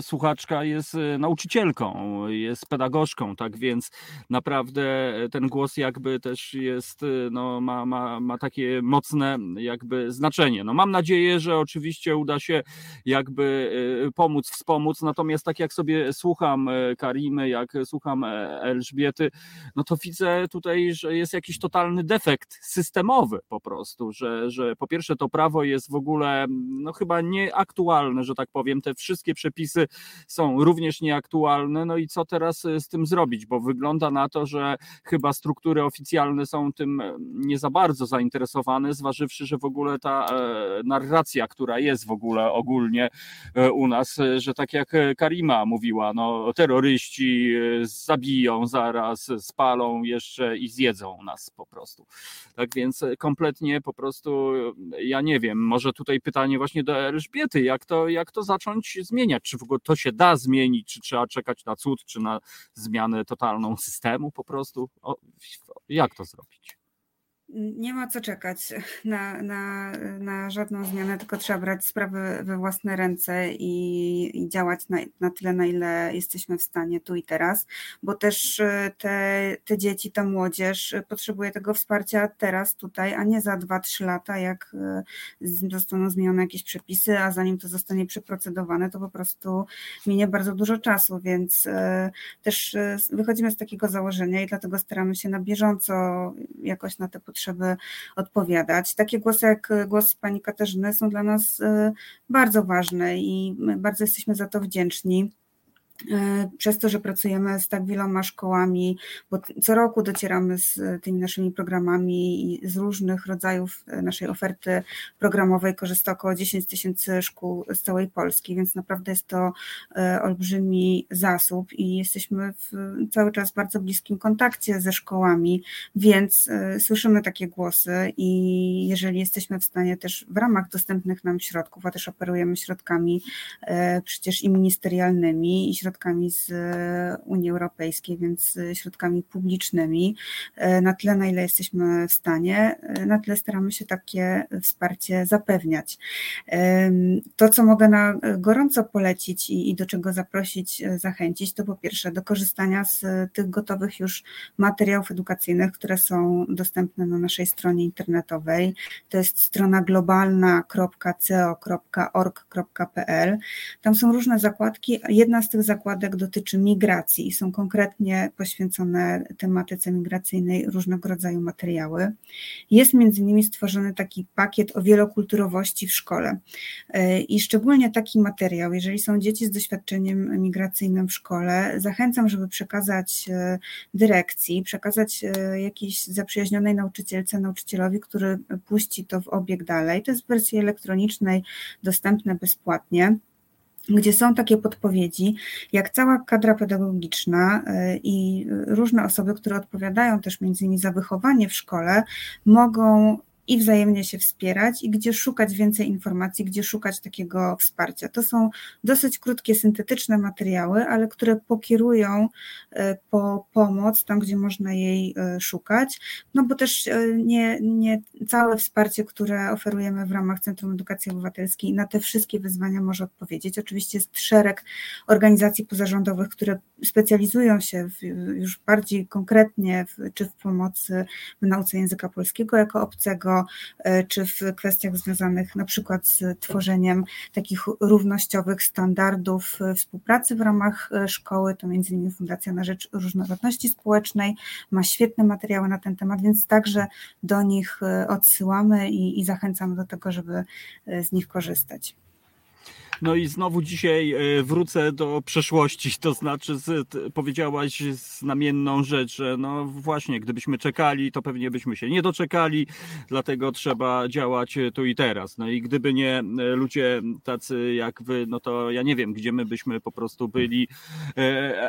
słuchaczka jest nauczycielką, jest pedagogzką, tak więc naprawdę ten głos jakby też jest, no, ma, ma, ma takie mocne jakby znaczenie. No mam nadzieję, że oczywiście uda się jakby pomóc, wspomóc, natomiast tak jak sobie słucham Karimy, jak słucham Elżbiety, no to widzę tutaj, że jest jakiś totalny defekt systemowy po prostu, że, że po pierwsze to prawo jest w ogóle no chyba nieaktualne, że tak powiem. Te wszystkie przepisy są również nieaktualne. No i co teraz e, z tym zrobić? Bo wygląda na to, że chyba struktury oficjalne są tym e, nie za bardzo zainteresowane, zważywszy, że w ogóle ta e, narracja, która jest w ogóle ogólnie u nas, że tak jak Karima mówiła, no terroryści zabiją zaraz, spalą jeszcze i zjedzą nas po prostu. Tak więc kompletnie po prostu ja nie wiem, może tutaj pytanie właśnie do Elżbiety, jak to, jak to zacząć zmieniać? Czy w ogóle to się da zmienić, czy trzeba czekać na cud, czy na zmianę totalną systemu po prostu? O, jak to zrobić? Nie ma co czekać na, na, na żadną zmianę, tylko trzeba brać sprawy we własne ręce i, i działać na, na tyle, na ile jesteśmy w stanie tu i teraz, bo też e, te, te dzieci, ta młodzież potrzebuje tego wsparcia teraz, tutaj, a nie za 2-3 lata, jak e, zostaną zmienione jakieś przepisy, a zanim to zostanie przeprocedowane, to po prostu minie bardzo dużo czasu, więc e, też wychodzimy z takiego założenia i dlatego staramy się na bieżąco jakoś na te potrzeby potrzeby odpowiadać. Takie głosy jak głos pani Katarzyny są dla nas y, bardzo ważne i bardzo jesteśmy za to wdzięczni. E, przez to, że pracujemy z tak wieloma szkołami, bo co roku docieramy z tymi naszymi programami i z różnych rodzajów e, naszej oferty programowej. Korzysta około 10 tysięcy szkół z całej Polski, więc naprawdę jest to e, olbrzymi zasób i jesteśmy w cały czas w bardzo bliskim kontakcie ze szkołami, więc słyszymy takie głosy i jeżeli jesteśmy w stanie też w ramach dostępnych nam środków, a też operujemy środkami przecież i ministerialnymi i środkami środkami z e, Unii Europejskiej, więc środkami publicznymi, e, na tyle, na ile jesteśmy w stanie, e, na tyle staramy się takie wsparcie zapewniać. To, co mogę na gorąco polecić i, i do czego zaprosić, zachęcić, to po pierwsze do korzystania z tych gotowych już materiałów edukacyjnych, które są dostępne na naszej stronie internetowej. To jest strona globalna.co.org.pl. Tam są różne zakładki. Jedna z tych zakładek zakładek dotyczy migracji i są konkretnie poświęcone tematyce migracyjnej różnego rodzaju materiały. Jest między innymi stworzony taki pakiet o wielokulturowości w szkole. I szczególnie taki materiał, jeżeli są dzieci z doświadczeniem migracyjnym w szkole, zachęcam, żeby przekazać e, dyrekcji, przekazać e, jakiejś zaprzyjaźnionej nauczycielce, nauczycielowi, który puści to w obieg dalej. To jest w wersji elektronicznej, dostępne bezpłatnie gdzie są takie podpowiedzi, jak cała kadra pedagogiczna e, i różne osoby, które odpowiadają też między innymi za wychowanie w szkole, mogą i wzajemnie się wspierać i gdzie szukać więcej informacji, gdzie szukać takiego wsparcia. To są dosyć krótkie, syntetyczne materiały, ale które pokierują e, po pomoc tam, gdzie można jej e, szukać, no bo też e, nie, nie całe wsparcie, które oferujemy w ramach Centrum Edukacji Obywatelskiej na te wszystkie wyzwania może odpowiedzieć. Oczywiście jest szereg organizacji pozarządowych, które specjalizują się w, już bardziej konkretnie w, czy w pomocy w nauce języka polskiego jako obcego, E, czy w kwestiach związanych na przykład z tworzeniem takich równościowych standardów e, współpracy w ramach e, szkoły, to między innymi Fundacja na Rzecz Różnorodności Społecznej ma świetne materiały na ten temat, więc także do nich odsyłamy i, i zachęcam do tego, żeby z nich korzystać. No i znowu dzisiaj wrócę do przeszłości, to znaczy z, powiedziałaś znamienną rzecz, że no właśnie, gdybyśmy czekali, to pewnie byśmy się nie doczekali, dlatego trzeba działać tu i teraz. No i gdyby nie ludzie tacy jak wy, no to ja nie wiem, gdzie my byśmy po prostu byli.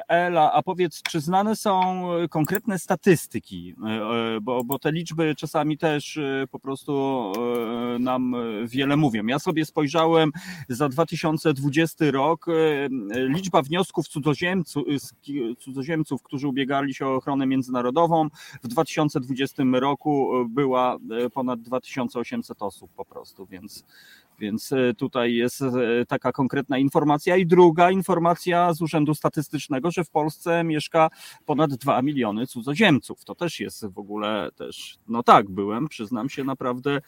Ela, a powiedz, czy znane są konkretne statystyki, bo, bo te liczby czasami też po prostu nam wiele mówią. Ja sobie spojrzałem za 2020 rok, liczba wniosków cudzoziemców, cudzoziemców, którzy ubiegali się o ochronę międzynarodową w 2020 roku była ponad 2800 osób po prostu, więc więc e, tutaj jest e, taka konkretna informacja. I druga informacja z Urzędu Statystycznego, że w Polsce mieszka ponad 2 miliony cudzoziemców. To też jest w ogóle też, no tak, byłem, przyznam się, naprawdę e,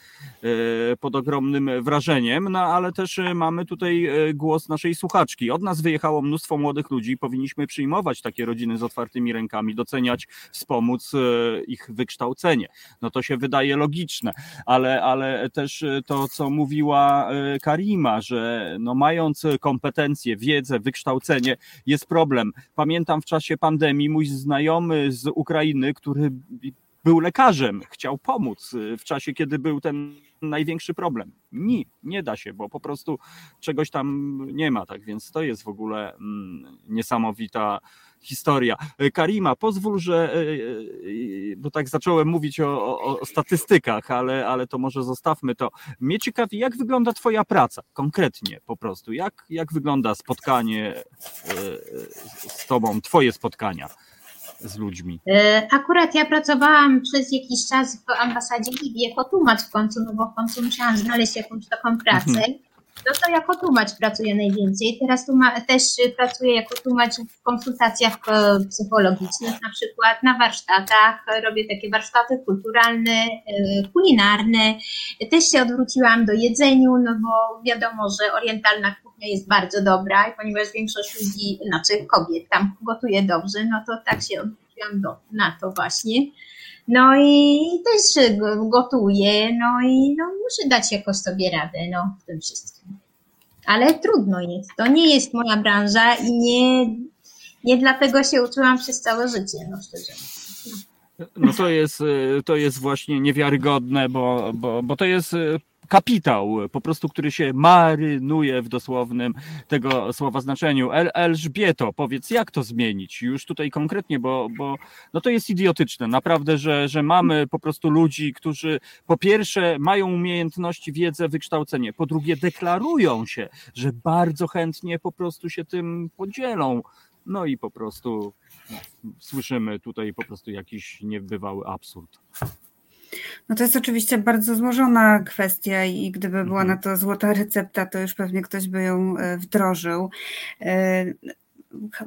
pod ogromnym wrażeniem, no ale też mamy tutaj głos naszej słuchaczki. Od nas wyjechało mnóstwo młodych ludzi, powinniśmy przyjmować takie rodziny z otwartymi rękami, doceniać, wspomóc ich wykształcenie. No to się wydaje logiczne, ale, ale też to, co mówiła E, Karima, że no mając kompetencje, wiedzę, wykształcenie, jest problem. Pamiętam w czasie pandemii mój znajomy z Ukrainy, który był lekarzem, chciał pomóc e, w czasie, kiedy był ten największy problem. Nie, nie da się, bo po prostu czegoś tam nie ma, tak więc to jest w ogóle mm, niesamowita historia. E, Karima, pozwól, że, e, bo tak zacząłem mówić o, o, o, statystykach, ale, ale to może zostawmy to. Mnie ciekawi, jak wygląda Twoja praca konkretnie po prostu? Jak, jak wygląda spotkanie z Tobą, Twoje spotkania? Z ludźmi? Akurat ja pracowałam przez jakiś czas w ambasadzie Libii jako tłumacz w końcu, no bo w końcu musiałam znaleźć jakąś taką pracę. Mhm. No to jako tłumacz pracuję najwięcej. Teraz też pracuję jako tłumacz w konsultacjach e, psychologicznych, na przykład na warsztatach. Robię takie warsztaty kulturalne, e, kulinarne. Też się odwróciłam do jedzeniu, no bo wiadomo, że orientalna kuchnia jest bardzo dobra i ponieważ większość ludzi, znaczy kobiet tam gotuje dobrze, no to tak się odwróciłam do, na to właśnie. No i też gotuję, no i no, muszę dać jakoś sobie radę no, w tym wszystkim. Ale trudno jest. To nie jest moja branża i nie, nie dlatego się uczyłam przez całe życie, no szczerze. No to jest, to jest właśnie niewiarygodne, bo, bo, bo to jest kapitał, po prostu, który się marynuje w dosłownym tego słowa znaczeniu. El, Elżbieto, powiedz, jak to zmienić? Już tutaj konkretnie, bo, bo no to jest idiotyczne. Naprawdę, że, że mamy po prostu ludzi, którzy po pierwsze mają umiejętności, wiedzę, wykształcenie, po drugie deklarują się, że bardzo chętnie po prostu się tym podzielą. No i po prostu no, słyszymy tutaj po prostu jakiś niebywały absurd. No to jest oczywiście bardzo złożona kwestia i gdyby była mhm. na to złota recepta, to już pewnie ktoś by ją e, wdrożył.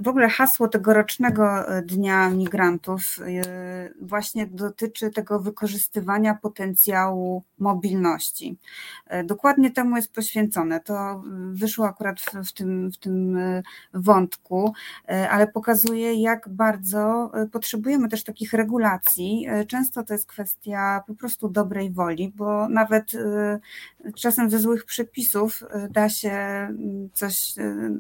W ogóle hasło tegorocznego e, Dnia Migrantów e, właśnie dotyczy tego wykorzystywania potencjału mobilności. E, dokładnie temu jest poświęcone. To wyszło akurat w, w, tym, w tym wątku, ale pokazuje, jak bardzo potrzebujemy też takich regulacji. Często to jest kwestia po prostu dobrej woli, bo nawet czasem ze złych przepisów da się mm, coś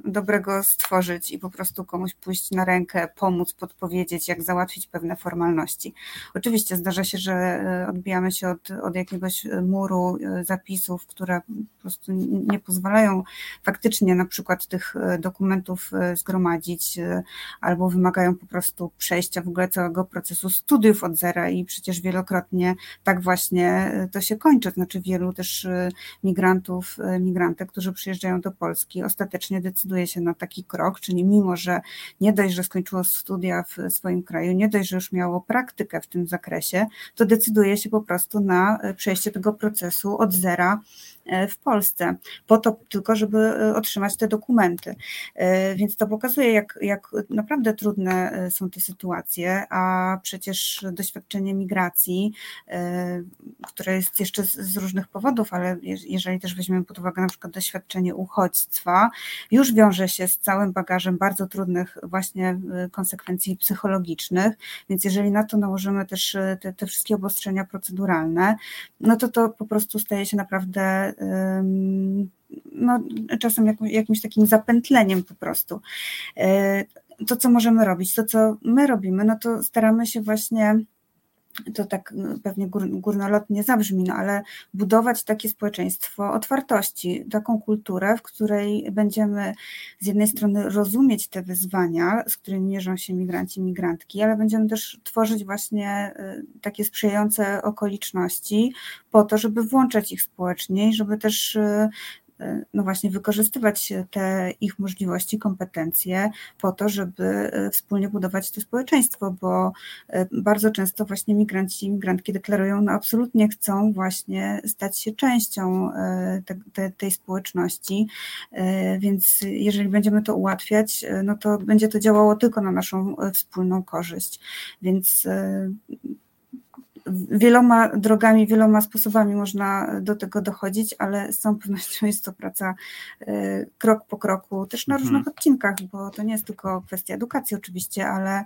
dobrego stworzyć i po prostu komuś pójść na rękę, pomóc, podpowiedzieć, jak załatwić pewne formalności. Oczywiście zdarza się, że e, odbijamy się od, od jakiegoś e, muru e, zapisów, które po prostu nie pozwalają faktycznie na przykład tych dokumentów zgromadzić, albo wymagają po prostu przejścia w ogóle całego procesu studiów od zera i przecież wielokrotnie tak właśnie to się kończy. Znaczy wielu też migrantów, migrantek, którzy przyjeżdżają do Polski, ostatecznie decyduje się na taki krok, czyli mimo mimo że nie dość, że skończyło studia w swoim kraju, nie dość, że już miało praktykę w tym zakresie, to decyduje się po prostu na e, przejście tego procesu od zera E, w Polsce, po to tylko, żeby e, otrzymać te dokumenty. Więc to pokazuje, jak, jak naprawdę trudne są te sytuacje, a przecież doświadczenie migracji, które jest jeszcze z różnych powodów, ale jeżeli też weźmiemy pod uwagę na przykład doświadczenie uchodźstwa, już wiąże się z całym bagażem bardzo trudnych właśnie konsekwencji psychologicznych, więc jeżeli na to nałożymy też te, te wszystkie obostrzenia proceduralne, no to to po prostu staje się naprawdę no, czasem jakimś takim zapętleniem po prostu. To, co możemy robić, to, co my robimy, no to staramy się właśnie to tak no, pewnie gór, górnolotnie zabrzmi, no ale budować takie społeczeństwo otwartości, taką kulturę, w której będziemy z jednej strony rozumieć te wyzwania, z którymi mierzą się migranci, migrantki, ale będziemy też tworzyć właśnie y, takie sprzyjające okoliczności po to, żeby włączać ich społecznie i żeby też y, no właśnie wykorzystywać te ich możliwości, kompetencje po to, żeby e, wspólnie budować to społeczeństwo, bo e, bardzo często właśnie migranci i migrantki deklarują, no absolutnie chcą właśnie stać się częścią e, te, te, tej społeczności, więc jeżeli będziemy to ułatwiać, no to będzie to działało tylko na naszą wspólną korzyść. Więc wieloma drogami, wieloma sposobami można do tego dochodzić, ale z całą pewnością jest to praca e, krok po kroku, też na mhm. różnych odcinkach, bo to nie jest tylko kwestia edukacji oczywiście, ale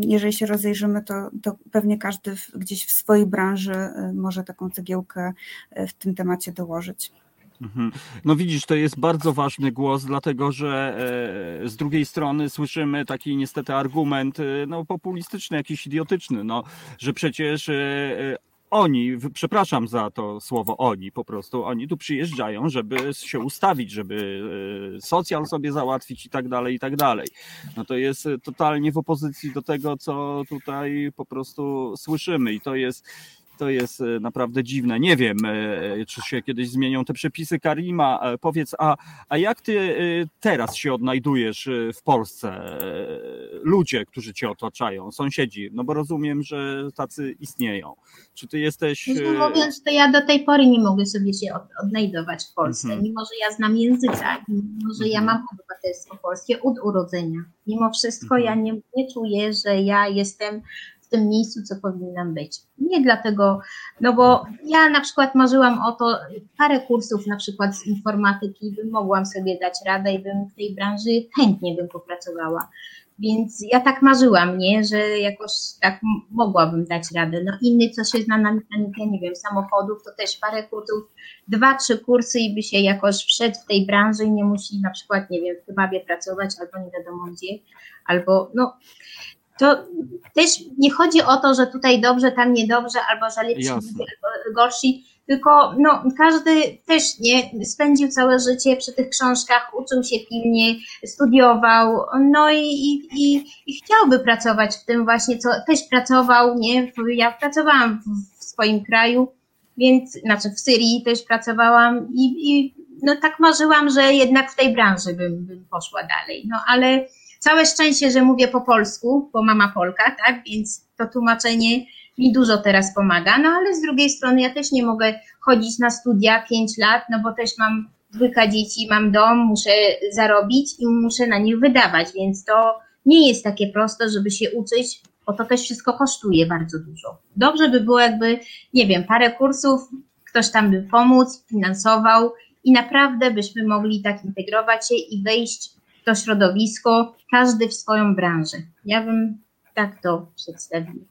jeżeli się rozejrzymy, to, to pewnie każdy gdzieś w swojej branży e, może taką cegiełkę e, w tym temacie dołożyć. Mhm. No widzisz, to jest bardzo ważny głos, dlatego że e, z drugiej strony słyszymy taki niestety argument e, no, populistyczny, jakiś idiotyczny, no, że przecież e, oni, przepraszam za to słowo oni, po prostu oni tu przyjeżdżają, żeby się ustawić, żeby socjal sobie załatwić i tak dalej, i tak dalej. No to jest totalnie w opozycji do tego, co tutaj po prostu słyszymy i to jest to jest e, naprawdę dziwne. Nie wiem, e, czy się kiedyś zmienią te przepisy. Karima, e, powiedz, a, a jak ty teraz się odnajdujesz w Polsce? Ludzie, którzy cię otaczają, sąsiedzi, no bo rozumiem, że tacy istnieją. Czy ty jesteś. Mówiąc, to ja do tej pory nie mogę sobie się odnajdować w Polsce, mhm. mimo że ja znam języka, mimo że ja mhm. mam obywatelstwo polskie od urodzenia. Mimo wszystko mhm. ja nie, nie czuję, że ja jestem w tym miejscu, co powinnam być. Nie dlatego, no bo ja na przykład marzyłam o to, parę kursów na przykład z informatyki bym mogłam sobie dać radę i bym w tej branży chętnie bym popracowała. Więc ja tak marzyłam, nie, że jakoś tak mogłabym dać radę. No inny, co się zna na mechanikę, nie wiem, samochodów, to też parę kursów, dwa, trzy kursy i by się jakoś wszedł w tej branży i nie musi na przykład, nie wiem, w kebabie pracować albo nie wiadomo gdzie, albo no to też nie chodzi o to, że tutaj dobrze, tam niedobrze, albo że lepsi, albo gorsi, tylko no, każdy też nie spędził całe życie przy tych książkach, uczył się pilnie, studiował, no i, i, i, i chciałby pracować w tym właśnie, co też pracował, nie? Ja pracowałam w, w swoim kraju, więc, znaczy w Syrii też pracowałam i, i no tak marzyłam, że jednak w tej branży bym, bym poszła dalej, no ale Całe szczęście, że mówię po polsku, bo mama Polka, tak? Więc to tłumaczenie mi dużo teraz pomaga. No ale z drugiej strony ja też nie mogę chodzić na studia 5 lat, no bo też mam dwójka dzieci, mam dom, muszę zarobić i muszę na nich wydawać, więc to nie jest takie proste, żeby się uczyć, bo to też wszystko kosztuje bardzo dużo. Dobrze by było jakby, nie wiem, parę kursów, ktoś tam by pomóc, finansował i naprawdę byśmy mogli tak integrować się i wejść to środowisko, każdy w swoją branżę. Ja bym tak to przedstawił.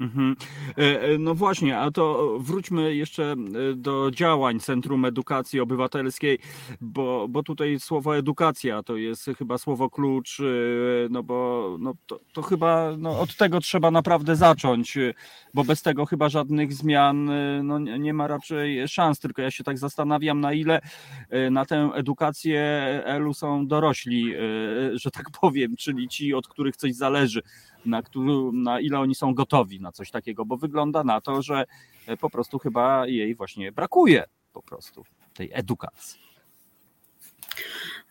Mhm. E, e, no właśnie, a to wróćmy jeszcze e, do działań Centrum Edukacji Obywatelskiej, bo, bo tutaj słowo edukacja to jest chyba słowo klucz, no bo no to, to chyba no od tego trzeba naprawdę zacząć, bo bez tego chyba żadnych zmian no nie ma raczej szans, tylko ja się tak zastanawiam na ile na tę edukację Elu są dorośli, że tak powiem, czyli ci, od których coś zależy na, który, na ile oni są gotowi na coś takiego, bo wygląda na to, że e, po prostu chyba jej właśnie brakuje po prostu tej edukacji.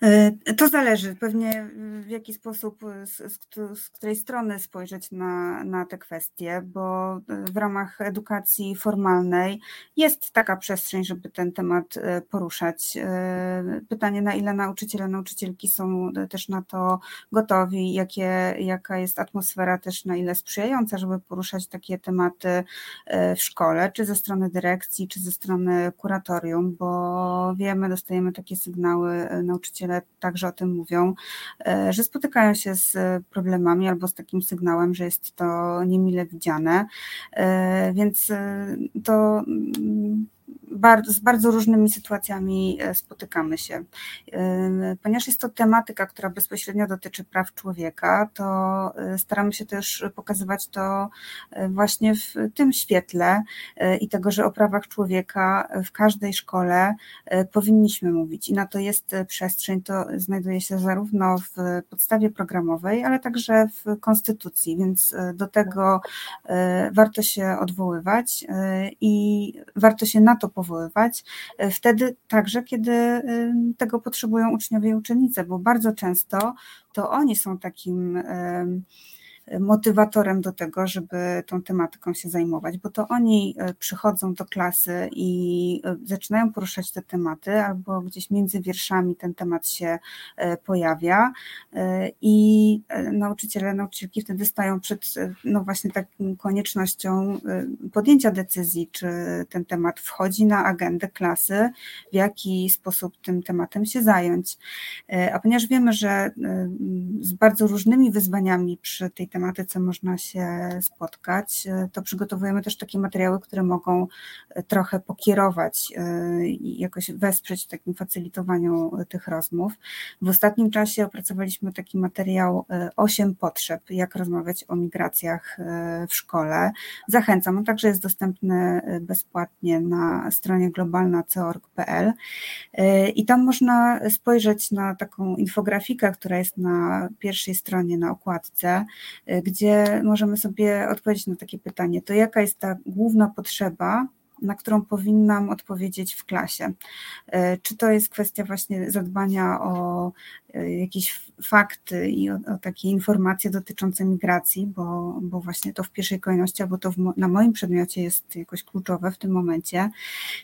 E, to zależy pewnie w jaki sposób, z, z, której strony spojrzeć na, na te kwestie, bo w ramach edukacji formalnej jest taka przestrzeń, żeby ten temat e, poruszać. E, pytanie, na ile nauczyciele, nauczycielki są też na to gotowi, jakie, jaka jest atmosfera też na ile sprzyjająca, żeby poruszać takie tematy w szkole, czy ze strony dyrekcji, czy ze strony kuratorium, bo wiemy, dostajemy takie sygnały nauczycieli, nauczyciele także o tym mówią, e, że spotykają się z problemami albo z takim sygnałem, że jest to niemile widziane. E, więc e, to mm, bardzo, z bardzo różnymi sytuacjami e, spotykamy się. Ponieważ jest to tematyka, która bezpośrednio dotyczy praw człowieka, to staramy się też pokazywać to właśnie w tym świetle i tego, że o prawach człowieka w każdej szkole powinniśmy mówić i na to jest przestrzeń. To znajduje się zarówno w podstawie programowej, ale także w konstytucji, więc do tego warto się odwoływać i warto się na to powoływać, e, wtedy także, kiedy e, tego potrzebują uczniowie i uczennice, bo bardzo często to oni są takim motywatorem do tego, żeby tą tematyką się zajmować, bo to oni e, przychodzą do klasy i e, zaczynają poruszać te tematy, albo gdzieś między wierszami ten temat się e, pojawia i nauczyciele, nauczycielki wtedy stają przed no właśnie taką koniecznością podjęcia decyzji, czy ten temat wchodzi na agendę klasy, w jaki sposób tym tematem się zająć. A ponieważ wiemy, że z bardzo różnymi wyzwaniami przy tej tematyce można się spotkać, e, to przygotowujemy też takie materiały, które mogą e, trochę pokierować e, i jakoś wesprzeć w takim facylitowaniu tych rozmów. W ostatnim czasie opracowaliśmy taki materiał 8 potrzeb, jak rozmawiać o migracjach w szkole. Zachęcam, on także jest dostępny bezpłatnie na stronie globalna.org.pl i tam można spojrzeć na taką infografikę, która jest na pierwszej stronie na okładce, gdzie możemy sobie odpowiedzieć na takie pytanie, to jaka jest ta główna potrzeba, na którą powinnam odpowiedzieć w klasie. E, czy to jest kwestia właśnie zadbania o jakieś fakty i o, o takie informacje dotyczące migracji, bo, bo właśnie to w pierwszej kolejności, albo to w, na moim przedmiocie jest jakoś kluczowe w tym momencie.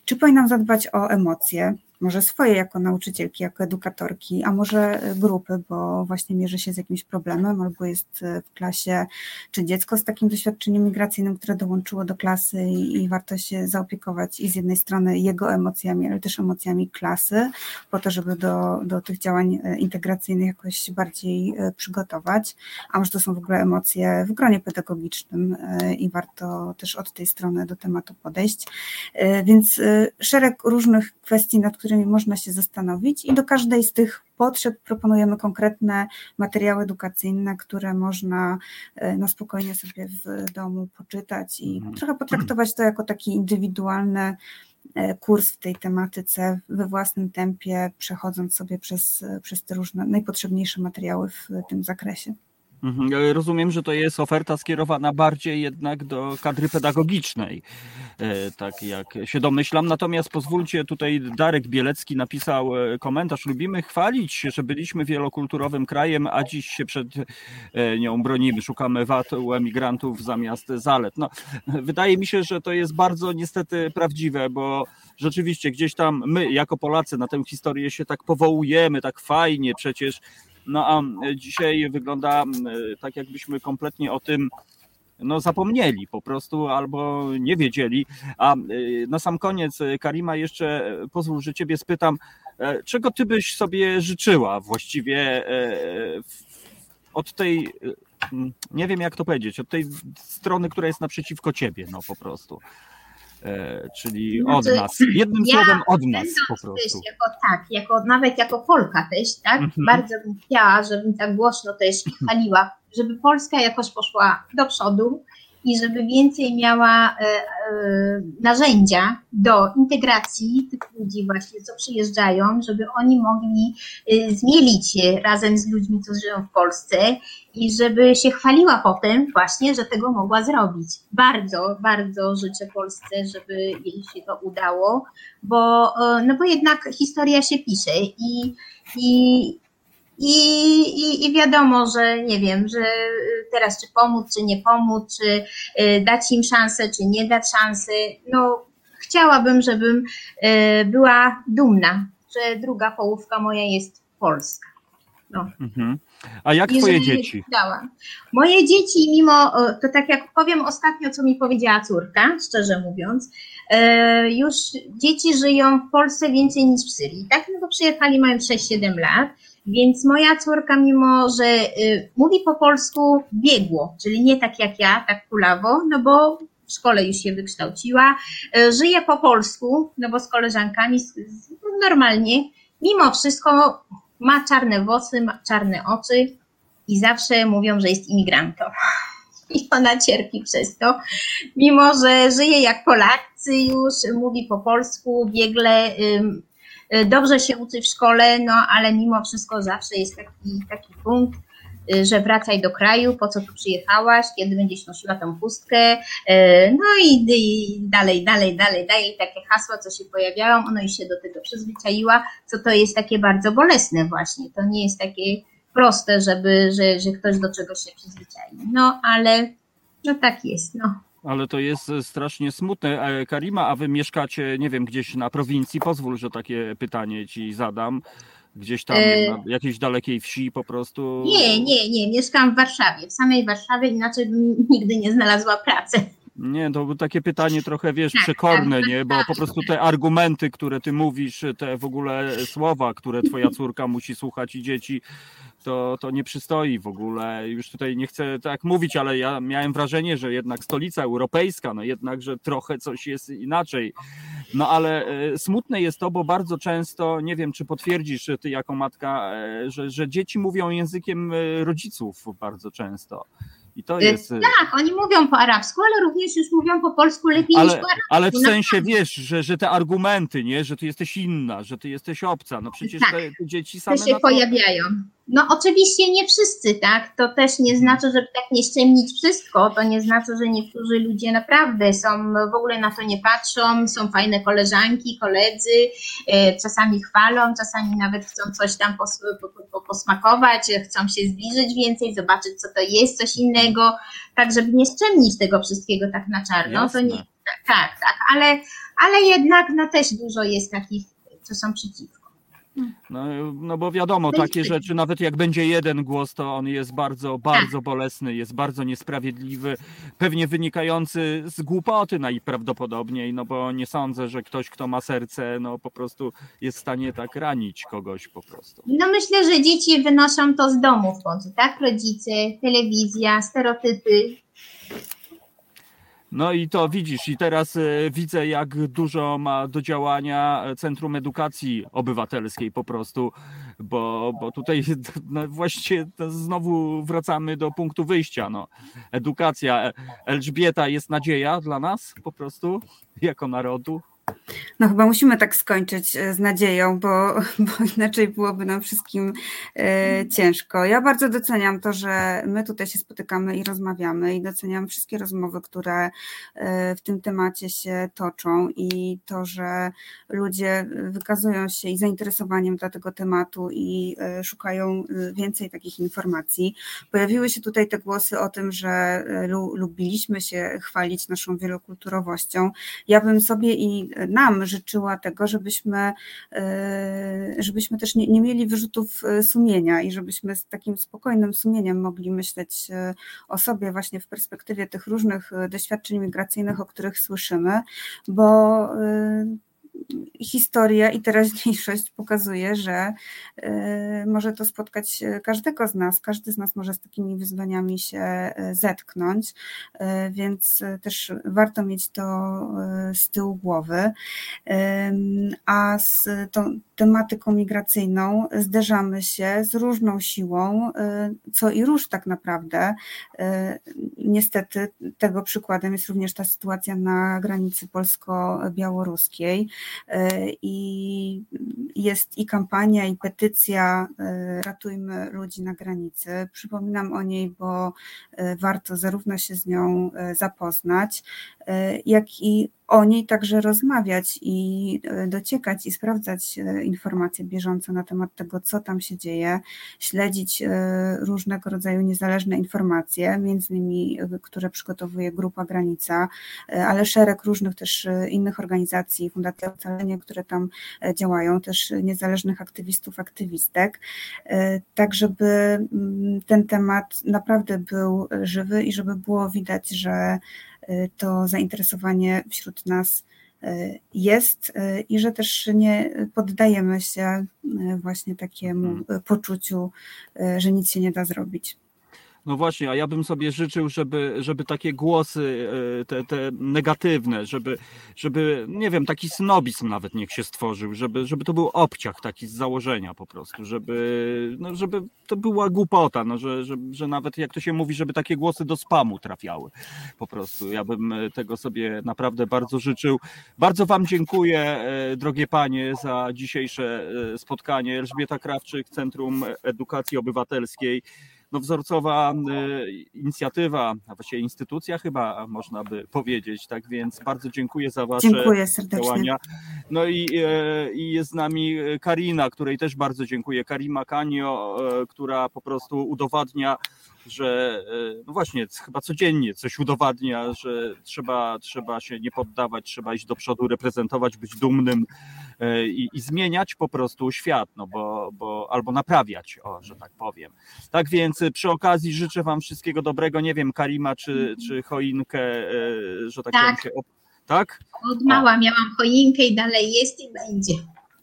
Czy powinnam zadbać o emocje, może swoje jako nauczycielki, jako edukatorki, a może grupy, bo właśnie mierzy się z jakimś problemem, albo jest w klasie, czy dziecko z takim doświadczeniem migracyjnym, które dołączyło do klasy i, warto się zaopiekować i z jednej strony jego emocjami, ale też emocjami klasy, po to, żeby do, do tych działań e, integracyjnych jakoś bardziej e, przygotować, a może to są w ogóle emocje w gronie pedagogicznym e, i warto też od tej strony do tematu podejść. Więc szereg różnych kwestii, nad którymi można się zastanowić i do każdej z tych potrzeb proponujemy konkretne materiały edukacyjne, które można e, na spokojnie sobie w domu poczytać i mhm. trochę potraktować to jako taki indywidualny e, kurs w tej tematyce we własnym tempie, przechodząc sobie przez, przez te różne najpotrzebniejsze materiały w tym zakresie. Mhm, e, rozumiem, że to jest oferta skierowana bardziej jednak do kadry pedagogicznej, e, tak jak się domyślam. Natomiast pozwólcie, tutaj Darek Bielecki napisał e, komentarz. Lubimy chwalić się, że byliśmy wielokulturowym krajem, a dziś się przed nią bronimy. Szukamy wad u emigrantów zamiast zalet. No, wydaje mi się, że to jest bardzo niestety prawdziwe, bo rzeczywiście gdzieś tam my, jako Polacy, na tę historię się tak powołujemy, tak fajnie przecież no a dzisiaj wygląda tak, jakbyśmy kompletnie o tym no, zapomnieli po prostu albo nie wiedzieli. A na sam koniec, Karima, jeszcze y, pozwól, że Ciebie spytam, e, czego Ty byś sobie życzyła właściwie e, od tej, nie wiem jak to powiedzieć, od tej strony, która jest naprzeciwko Ciebie, no po prostu. E, czyli znaczy, od nas. Jednym ja słowem od nas po prostu. Też jako, tak, jako, nawet jako Polka też, tak? Mhm. Bardzo bym chciała, żebym tak głośno też chwaliła, żeby Polska jakoś poszła do przodu, i żeby więcej miała e, e, narzędzia do integracji tych ludzi właśnie, co przyjeżdżają, żeby oni mogli e, zmielić się razem z ludźmi, co żyją w Polsce i żeby się chwaliła potem właśnie, że tego mogła zrobić. Bardzo, bardzo życzę Polsce, żeby jej się to udało, bo, no bo jednak historia się pisze i, i, i, i, I wiadomo, że nie wiem, że teraz czy pomóc, czy nie pomóc, czy y, dać im szansę, czy nie dać szansy. No, chciałabym, żebym y, była dumna, że druga połówka moja jest polska. No. Mhm. A jak twoje dzieci? Moje dzieci, mimo, to tak jak powiem ostatnio, co mi powiedziała córka, szczerze mówiąc, y, już dzieci żyją w Polsce więcej niż w Syrii. Tak, no bo przyjechali, mają 6-7 lat więc moja córka, mimo że y, mówi po polsku biegło, czyli nie tak jak ja, tak kulawo, no bo w szkole już się wykształciła. Żyje po polsku, no bo z koleżankami normalnie. Mimo wszystko ma czarne włosy, ma czarne oczy i zawsze mówią, że jest imigrantką. I ona cierpi przez to, mimo że żyje jak Polacy już, mówi po polsku biegle, dobrze się uczy w szkole, no ale mimo wszystko zawsze jest taki, taki punkt, y, że wracaj do kraju, po co tu przyjechałaś, kiedy będziesz nosiła tą pustkę, y, no i, i dalej, dalej, dalej, dalej, takie hasła, co się pojawiają, ona już się do tego przyzwyczaiła, co to jest takie bardzo bolesne właśnie, to nie jest takie proste, żeby, że, że ktoś do czegoś się przyzwyczai, no ale no tak jest, no. Ale to jest strasznie smutne. E, Karima, a wy mieszkacie, nie wiem, gdzieś na prowincji? Pozwól, że takie pytanie ci zadam. Gdzieś tam e... na jakiejś dalekiej wsi po prostu? Nie, nie, nie. Mieszkam w Warszawie, w samej Warszawie, inaczej bym nigdy nie znalazła pracy. Nie, to było takie pytanie trochę, wiesz, tak, przekorne, tak, nie? Bo tak. po prostu te argumenty, które ty mówisz, te w ogóle słowa, które twoja córka musi słuchać i dzieci, to, to nie przystoi w ogóle. Już tutaj nie chcę tak mówić, ale ja miałem wrażenie, że jednak stolica europejska, no jednak, że trochę coś jest inaczej. No ale e, smutne jest to, bo bardzo często, nie wiem, czy potwierdzisz ty jako matka, e, że, że dzieci mówią językiem e, rodziców bardzo często. I to jest. Tak, oni mówią po arabsku, ale również już mówią po polsku lepiej ale, niż po arabsku. Ale w sensie wiesz, że, że te argumenty, nie, że ty jesteś inna, że ty jesteś obca. No przecież tak, te, te dzieci same. Te się to... No oczywiście nie wszyscy, tak? To też nie mhm. znaczy, żeby tak nie ściemnić wszystko. To nie znaczy, że niektórzy ludzie naprawdę są, w ogóle na to nie patrzą, są fajne koleżanki, koledzy, e, czasami chwalą, czasami nawet chcą coś tam pos, posmakować, chcą się zbliżyć więcej, zobaczyć co to jest, coś innego, tak żeby nie ściemnić tego wszystkiego tak na czarno. Jasne. To nie, tak, tak, ale, ale jednak no też dużo jest takich, co są przeciwko. No, no bo wiadomo, takie rzeczy, nawet jak będzie jeden głos, to on jest bardzo, bardzo bolesny, jest bardzo niesprawiedliwy, pewnie wynikający z głupoty najprawdopodobniej, no bo nie sądzę, że ktoś, kto ma serce, no po prostu jest w stanie tak ranić kogoś po prostu. No myślę, że dzieci wynoszą to z domu w końcu, tak? Rodzice, telewizja, stereotypy, no i to widzisz, i teraz e, widzę, jak dużo ma do działania Centrum Edukacji Obywatelskiej po prostu, bo, bo tutaj no, znowu wracamy do punktu wyjścia. No. Edukacja. Elżbieta jest nadzieja dla nas po prostu, jako narodu. No chyba musimy tak skończyć e, z nadzieją, bo, bo inaczej byłoby nam wszystkim e, ciężko. Ja bardzo doceniam to, że my tutaj się spotykamy i rozmawiamy i doceniam wszystkie rozmowy, które e, w tym temacie się toczą i to, że ludzie wykazują się i zainteresowaniem dla tego tematu i szukają więcej takich informacji. Pojawiły się tutaj te głosy o tym, że lu, lubiliśmy się chwalić naszą wielokulturowością. Ja bym sobie i nam życzyła tego, żebyśmy, e, żebyśmy też nie, nie mieli wyrzutów e, sumienia i żebyśmy z takim spokojnym sumieniem mogli myśleć e, o sobie właśnie w perspektywie tych różnych doświadczeń migracyjnych, o których słyszymy, bo historia i teraźniejszość pokazuje, że e, może to spotkać każdego z nas. Każdy z nas może z takimi wyzwaniami się e, zetknąć, e, więc też warto mieć to z tyłu głowy. A z tą tematyką migracyjną zderzamy się z różną siłą, co i róż tak naprawdę. Niestety tego przykładem jest również ta sytuacja na granicy polsko-białoruskiej i jest i kampania, i petycja Ratujmy ludzi na granicy. Przypominam o niej, bo warto zarówno się z nią zapoznać, jak i o niej także rozmawiać i e, dociekać i sprawdzać e, informacje bieżące na temat tego, co tam się dzieje, śledzić e, różnego rodzaju niezależne informacje, między innymi, które przygotowuje Grupa Granica, ale szereg różnych też innych organizacji, Fundacja Ocalenie, które tam działają, też niezależnych aktywistów, aktywistek, tak żeby mm, ten temat naprawdę był żywy i żeby było widać, że to zainteresowanie wśród nas y, jest y, i że też nie poddajemy się właśnie takiemu hmm. poczuciu, że nic się nie da zrobić. No właśnie, a ja bym sobie życzył, żeby, żeby takie głosy, e, te, te negatywne, żeby, żeby, nie wiem, taki snobizm nawet niech się stworzył, żeby, żeby to był obciach taki z założenia po prostu, żeby, no, żeby to była głupota, no, że, że, że nawet jak to się mówi, żeby takie głosy do spamu trafiały po prostu. Ja bym tego sobie naprawdę bardzo życzył. Bardzo Wam dziękuję, e, drogie panie, za dzisiejsze e, spotkanie. Elżbieta Krawczyk, Centrum Edukacji Obywatelskiej no, wzorcowa y, inicjatywa, a właściwie instytucja chyba można by powiedzieć, tak więc bardzo dziękuję za wasze dziękuję serdecznie. działania. No i, y, i jest z nami Karina, której też bardzo dziękuję, Karima Kanio, y, która po prostu udowadnia że no właśnie, chyba codziennie coś udowadnia, że trzeba, trzeba się nie poddawać, trzeba iść do przodu, reprezentować, być dumnym E, i, i zmieniać po prostu świat, no bo, bo albo naprawiać, o, że tak powiem. Tak więc e, przy okazji życzę Wam wszystkiego dobrego. Nie wiem, Karima czy, czy choinkę, e, że tak, tak. powiem się. Tak? Od mała miałam choinkę i dalej jest i będzie.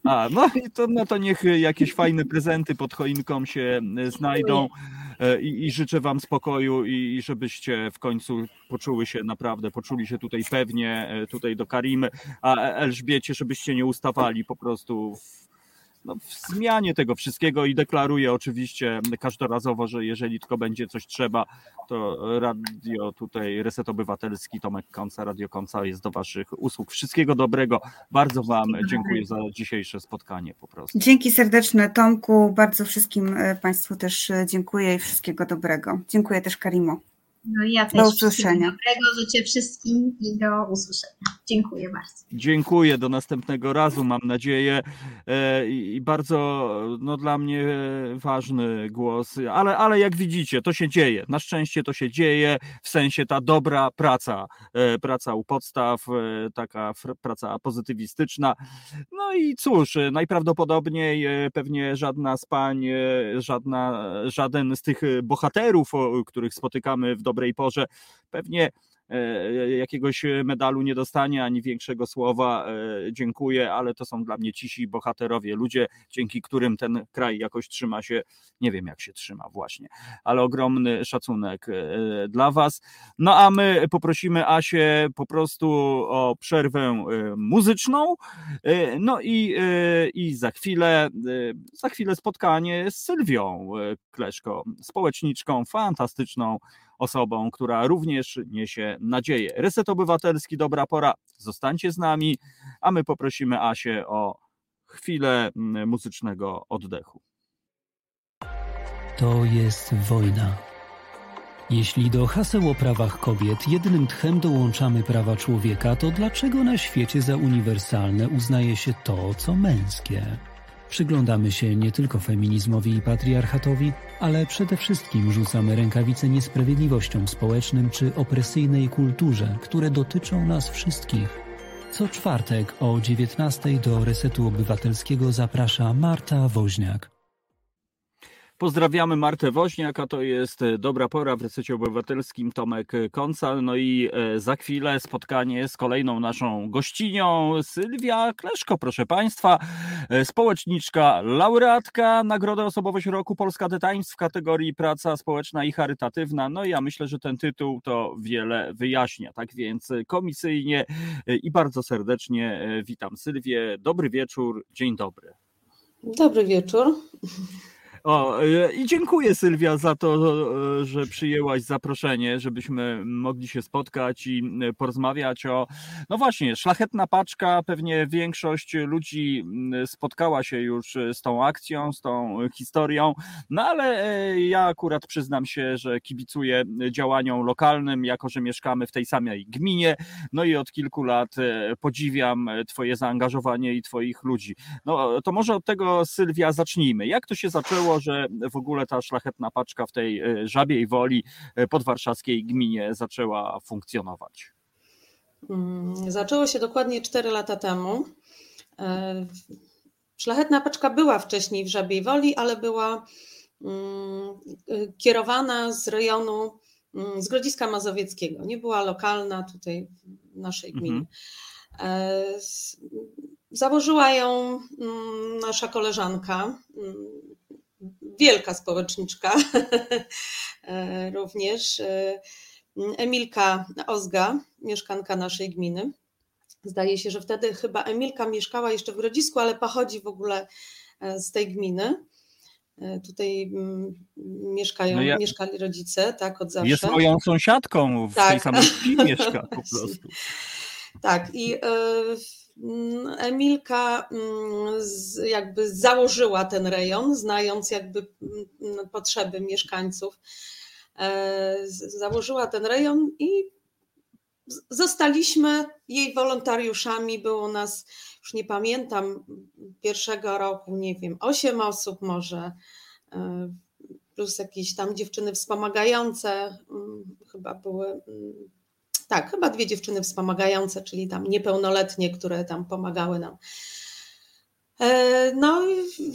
A, no i to, no to niech jakieś fajne prezenty pod choinką się znajdą. E, i, i życzę Wam spokoju i, i żebyście w końcu poczuły się naprawdę, poczuli się tutaj pewnie, e, tutaj do Karimy, a Elżbiecie, żebyście nie ustawali po prostu w, no, w zmianie tego wszystkiego i deklaruję oczywiście każdorazowo, że jeżeli tylko będzie coś trzeba, to radio tutaj Reset Obywatelski, Tomek Konca, Radio Konca jest do Waszych usług. Wszystkiego dobrego. Bardzo Wam dziękuję za dzisiejsze spotkanie po prostu. Dzięki serdeczne Tomku, bardzo wszystkim e, Państwu też e, dziękuję i wszystkiego dobrego. Dziękuję też Karimo. No ja też do usłyszenia. Dobrego życzę wszystkim i do usłyszenia. Dziękuję bardzo. Dziękuję, do następnego razu mam nadzieję e, i bardzo no, dla mnie ważny głos, ale, ale jak widzicie to się dzieje, na szczęście to się dzieje, w sensie ta dobra praca, e, praca u podstaw, e, taka praca pozytywistyczna, no i cóż, najprawdopodobniej pewnie żadna z pań, żadna, żaden z tych bohaterów, których spotykamy w dobrej porze, pewnie E, jakiegoś medalu nie dostanie, ani większego słowa e, dziękuję, ale to są dla mnie cisi bohaterowie, ludzie, dzięki którym ten kraj jakoś trzyma się, nie wiem jak się trzyma właśnie, ale ogromny szacunek e, dla Was. No a my poprosimy Asię po prostu o przerwę muzyczną, no i, i za chwilę, za chwilę spotkanie z Sylwią Kleszko, społeczniczką fantastyczną, osobą, która również niesie nadzieję. Reset Obywatelski, dobra pora, zostańcie z nami, a my poprosimy Asię o chwilę mm, muzycznego oddechu. To jest wojna. Jeśli do haseł o prawach kobiet jednym tchem dołączamy prawa człowieka, to dlaczego na świecie za uniwersalne uznaje się to, co męskie? Przyglądamy się nie tylko feminizmowi i patriarchatowi, ale przede wszystkim rzucamy rękawice niesprawiedliwościom społecznym czy opresyjnej kulturze, które dotyczą nas wszystkich. Co czwartek o 19 do Resetu Obywatelskiego zaprasza Marta Woźniak. Pozdrawiamy Martę Woźniak, a to jest e, dobra pora w resecie obywatelskim Tomek Koncal. No i e, za chwilę spotkanie z kolejną naszą gościnią, Sylwia Kleszko, proszę Państwa, e, społeczniczka, laureatka Nagrody Osobowość Roku Polska The Times w kategorii praca społeczna i charytatywna. No i ja myślę, że ten tytuł to wiele wyjaśnia. Tak więc komisyjnie i bardzo serdecznie witam Sylwię. Dobry wieczór, dzień dobry. Dobry wieczór. O, e, I dziękuję Sylwia za to, e, że przyjęłaś zaproszenie, żebyśmy mogli się spotkać i e, porozmawiać o. No właśnie, szlachetna paczka. Pewnie większość ludzi spotkała się już z tą akcją, z tą historią. No ale ja akurat przyznam się, że kibicuję działaniom lokalnym, jako że mieszkamy w tej samej gminie. No i od kilku lat podziwiam Twoje zaangażowanie i Twoich ludzi. No to może od tego, Sylwia, zacznijmy. Jak to się zaczęło? Że w ogóle ta szlachetna paczka w tej e, żabiej woli e, podwarszawskiej gminie zaczęła funkcjonować? Mm, zaczęło się dokładnie 4 lata temu. E, szlachetna paczka była wcześniej w Żabiej Woli, ale była mm, kierowana z rejonu, mm, z Grodziska Mazowieckiego. Nie była lokalna tutaj w naszej gminie. Mhm. Założyła ją nasza koleżanka, wielka społeczniczka również. Emilka Ozga, mieszkanka naszej gminy. Zdaje się, że wtedy chyba Emilka mieszkała jeszcze w Grodzisku, ale pochodzi w ogóle z tej gminy. Tutaj mm, mieszkają, no ja, mieszkali rodzice, tak, od zawsze. Jest moją sąsiadką, w tak. tej samej mieszka po prostu. Tak, i e, Emilka mm, jakby założyła ten rejon, znając jakby mm, potrzeby mieszkańców. E, założyła ten rejon i zostaliśmy jej wolontariuszami. Było nas, już nie pamiętam, pierwszego roku, nie wiem, osiem osób może, e, plus jakieś tam dziewczyny wspomagające, mm, chyba były tak, chyba dwie dziewczyny wspomagające, czyli tam niepełnoletnie, które tam pomagały nam. E, no,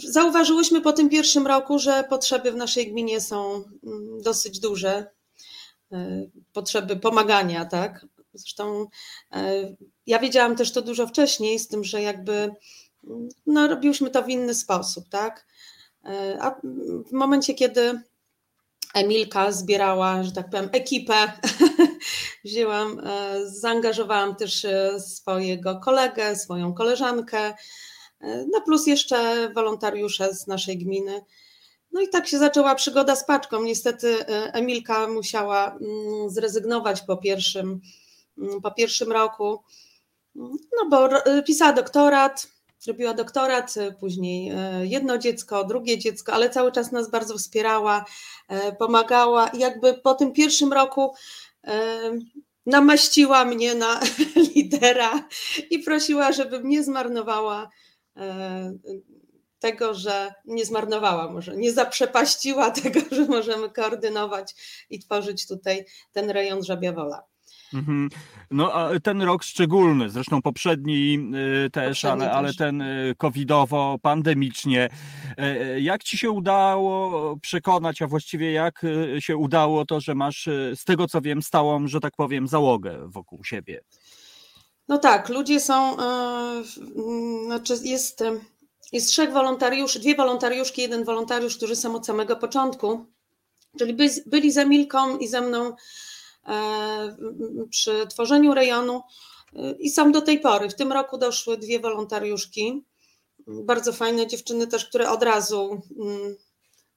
zauważyłyśmy po tym pierwszym roku, że potrzeby w naszej gminie są mm, dosyć duże. E, potrzeby pomagania, tak? Zresztą e, ja wiedziałam też to dużo wcześniej, z tym, że jakby mm, no, robiłyśmy to w inny sposób, tak? A w momencie, kiedy Emilka zbierała, że tak powiem, ekipę. Wzięłam, e, zaangażowałam też e, swojego kolegę, swoją koleżankę, e, no plus jeszcze wolontariusze z naszej gminy. No i tak się zaczęła przygoda z paczką. Niestety Emilka musiała mm, zrezygnować po pierwszym, mm, po pierwszym roku, no bo pisała doktorat, robiła doktorat, później jedno dziecko, drugie dziecko, ale cały czas nas bardzo wspierała, pomagała. I jakby po tym pierwszym roku namaściła mnie na lidera i prosiła, żebym nie zmarnowała tego, że nie zmarnowała, może nie zaprzepaściła tego, że możemy koordynować i tworzyć tutaj ten rejon Żabia Wola. Mhm. No a ten rok szczególny, zresztą poprzedni y, też, poprzedni ale, ale ten y, covidowo, pandemicznie. Y, jak ci się udało przekonać, a właściwie jak się udało to, że masz z tego co wiem stałą, że tak powiem, załogę wokół siebie? No tak, ludzie są, znaczy jest, jest trzech wolontariuszy, dwie wolontariuszki, jeden wolontariusz, którzy są od samego początku, czyli byli, byli za Milką i ze mną E, przy tworzeniu rejonu e, i są do tej pory. W tym roku doszły dwie wolontariuszki, bardzo fajne dziewczyny też, które od razu mm,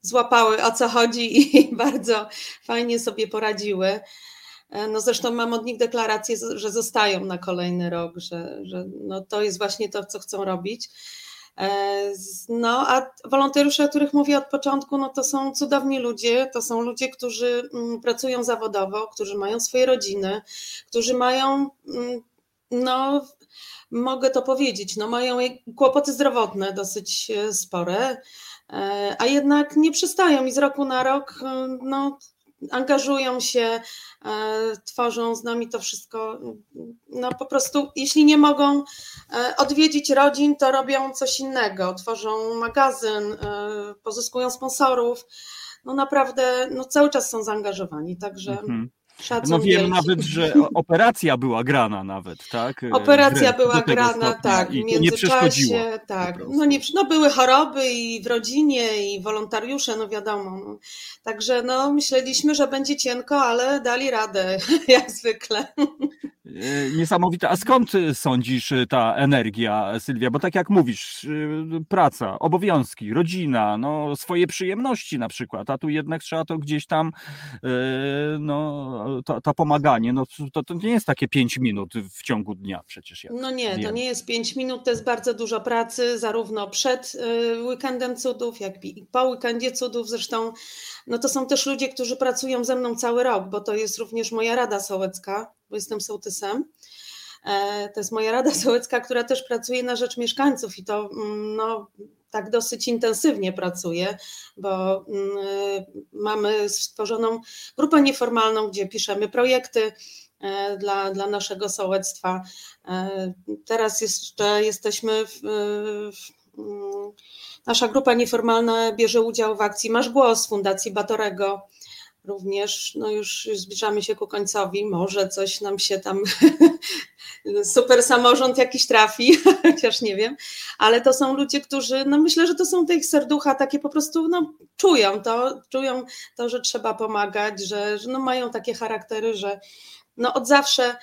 złapały o co chodzi i bardzo fajnie sobie poradziły. E, no zresztą mam od nich deklarację, że zostają na kolejny rok, że, że no to jest właśnie to, co chcą robić. E, no, a wolontariusze, o których mówię od początku, no to są cudowni ludzie, to są ludzie, którzy mm, pracują zawodowo, którzy mają swoje rodziny, którzy mają, mm, no, mogę to powiedzieć, no, mają kłopoty zdrowotne dosyć e, spore, e, a jednak nie przystają i z roku na rok, no, angażują się, e, tworzą z nami to wszystko. No po prostu, jeśli nie mogą e, odwiedzić rodzin, to robią coś innego. Tworzą magazyn, e, pozyskują sponsorów. No naprawdę, no cały czas są zaangażowani, także. Mhm. Szacun no wiem wielki. nawet, że operacja była grana nawet, tak? Operacja była grana, tak, w międzyczasie, tak. No, nie, no były choroby i w rodzinie i wolontariusze, no wiadomo. No. Także no myśleliśmy, że będzie cienko, ale dali radę, jak zwykle. E, niesamowite. A skąd sądzisz e, ta energia, Sylwia? Bo tak jak mówisz, e, praca, obowiązki, rodzina, no, swoje przyjemności na przykład, a tu jednak trzeba to gdzieś tam, no, to, to pomaganie, no, to, to nie jest takie pięć minut w ciągu dnia przecież. no nie, wiem. to nie jest pięć minut, to jest bardzo dużo pracy, zarówno przed weekendem cudów, jak i po weekendzie cudów. Zresztą, no to są też ludzie, którzy pracują ze mną cały rok, bo to jest również moja Rada Sołecka, bo jestem sołtysem. E, to jest moja Rada Sołecka, która też pracuje na rzecz mieszkańców i to mm, no, tak dosyć intensywnie pracuje, bo mm, mamy stworzoną grupę nieformalną, gdzie piszemy projekty e, dla, dla naszego sołectwa. E, teraz jeszcze jesteśmy w, w mm, Nasza grupa nieformalna bierze udział w akcji Masz Głos Fundacji Batorego, również no już zbliżamy się ku końcowi, może coś nam się tam super samorząd jakiś trafi, chociaż nie wiem, ale to są ludzie, którzy, no myślę, że to są te ich serducha takie po prostu, no czują to, czują to, że trzeba pomagać, że, że no mają takie charaktery, że no od zawsze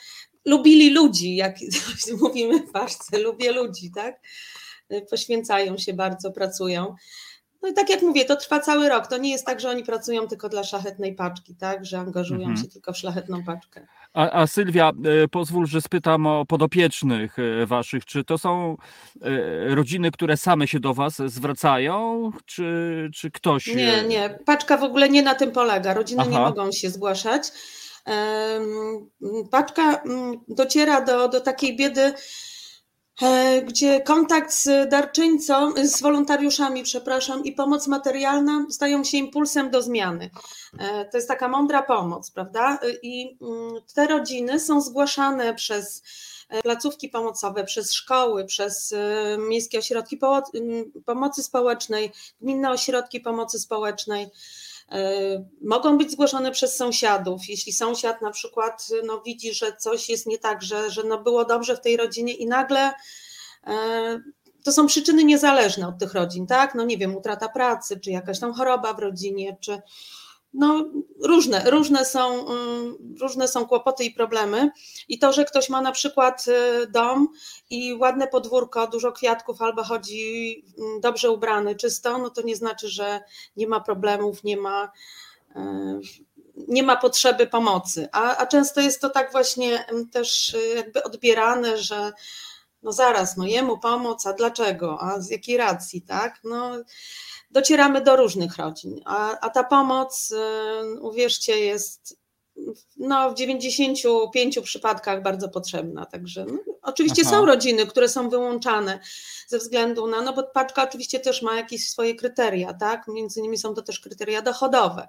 lubili ludzi, jak mówimy w Paszce, lubię ludzi, tak? Poświęcają się bardzo, pracują. No i tak jak mówię, to trwa cały rok. To nie jest tak, że oni pracują tylko dla szlachetnej paczki, tak? Że angażują mhm. się tylko w szlachetną paczkę. A, a, Sylwia, e, pozwól, że spytam o podopiecznych e, waszych. Czy to są e, rodziny, które same się do was zwracają, czy, czy ktoś? Nie, nie. Paczka w ogóle nie na tym polega. Rodziny Aha. nie mogą się zgłaszać. Paczka mm, dociera do, do takiej biedy, gdzie kontakt z darczyńcą, z wolontariuszami, przepraszam, i pomoc materialna stają się impulsem do zmiany. E, to jest taka mądra pomoc, prawda? I mm, te rodziny są zgłaszane przez e, placówki pomocowe, przez szkoły, przez miejskie ośrodki pomocy społecznej, gminne ośrodki pomocy społecznej. Mogą być zgłoszone przez sąsiadów. Jeśli sąsiad na przykład no, widzi, że coś jest nie tak, że, że no, było dobrze w tej rodzinie i nagle e, to są przyczyny niezależne od tych rodzin, tak? No nie wiem, utrata pracy, czy jakaś tam choroba w rodzinie, czy no, różne, różne, są, mm, różne są kłopoty i problemy. I to, że ktoś ma na przykład y, dom i ładne podwórko, dużo kwiatków, albo chodzi mm, dobrze ubrany, czysto, no to nie znaczy, że nie ma problemów, nie ma, y, nie ma potrzeby pomocy. A, a często jest to tak właśnie mm, też y, jakby odbierane, że no zaraz, no jemu pomoc, a dlaczego, a z jakiej racji, tak? No, docieramy do różnych rodzin, a, a ta pomoc, y, uwierzcie, jest no, w 95 przypadkach bardzo potrzebna. Także no, oczywiście Aha. są rodziny, które są wyłączane ze względu na, no bo paczka oczywiście też ma jakieś swoje kryteria, tak? Między innymi są to też kryteria dochodowe.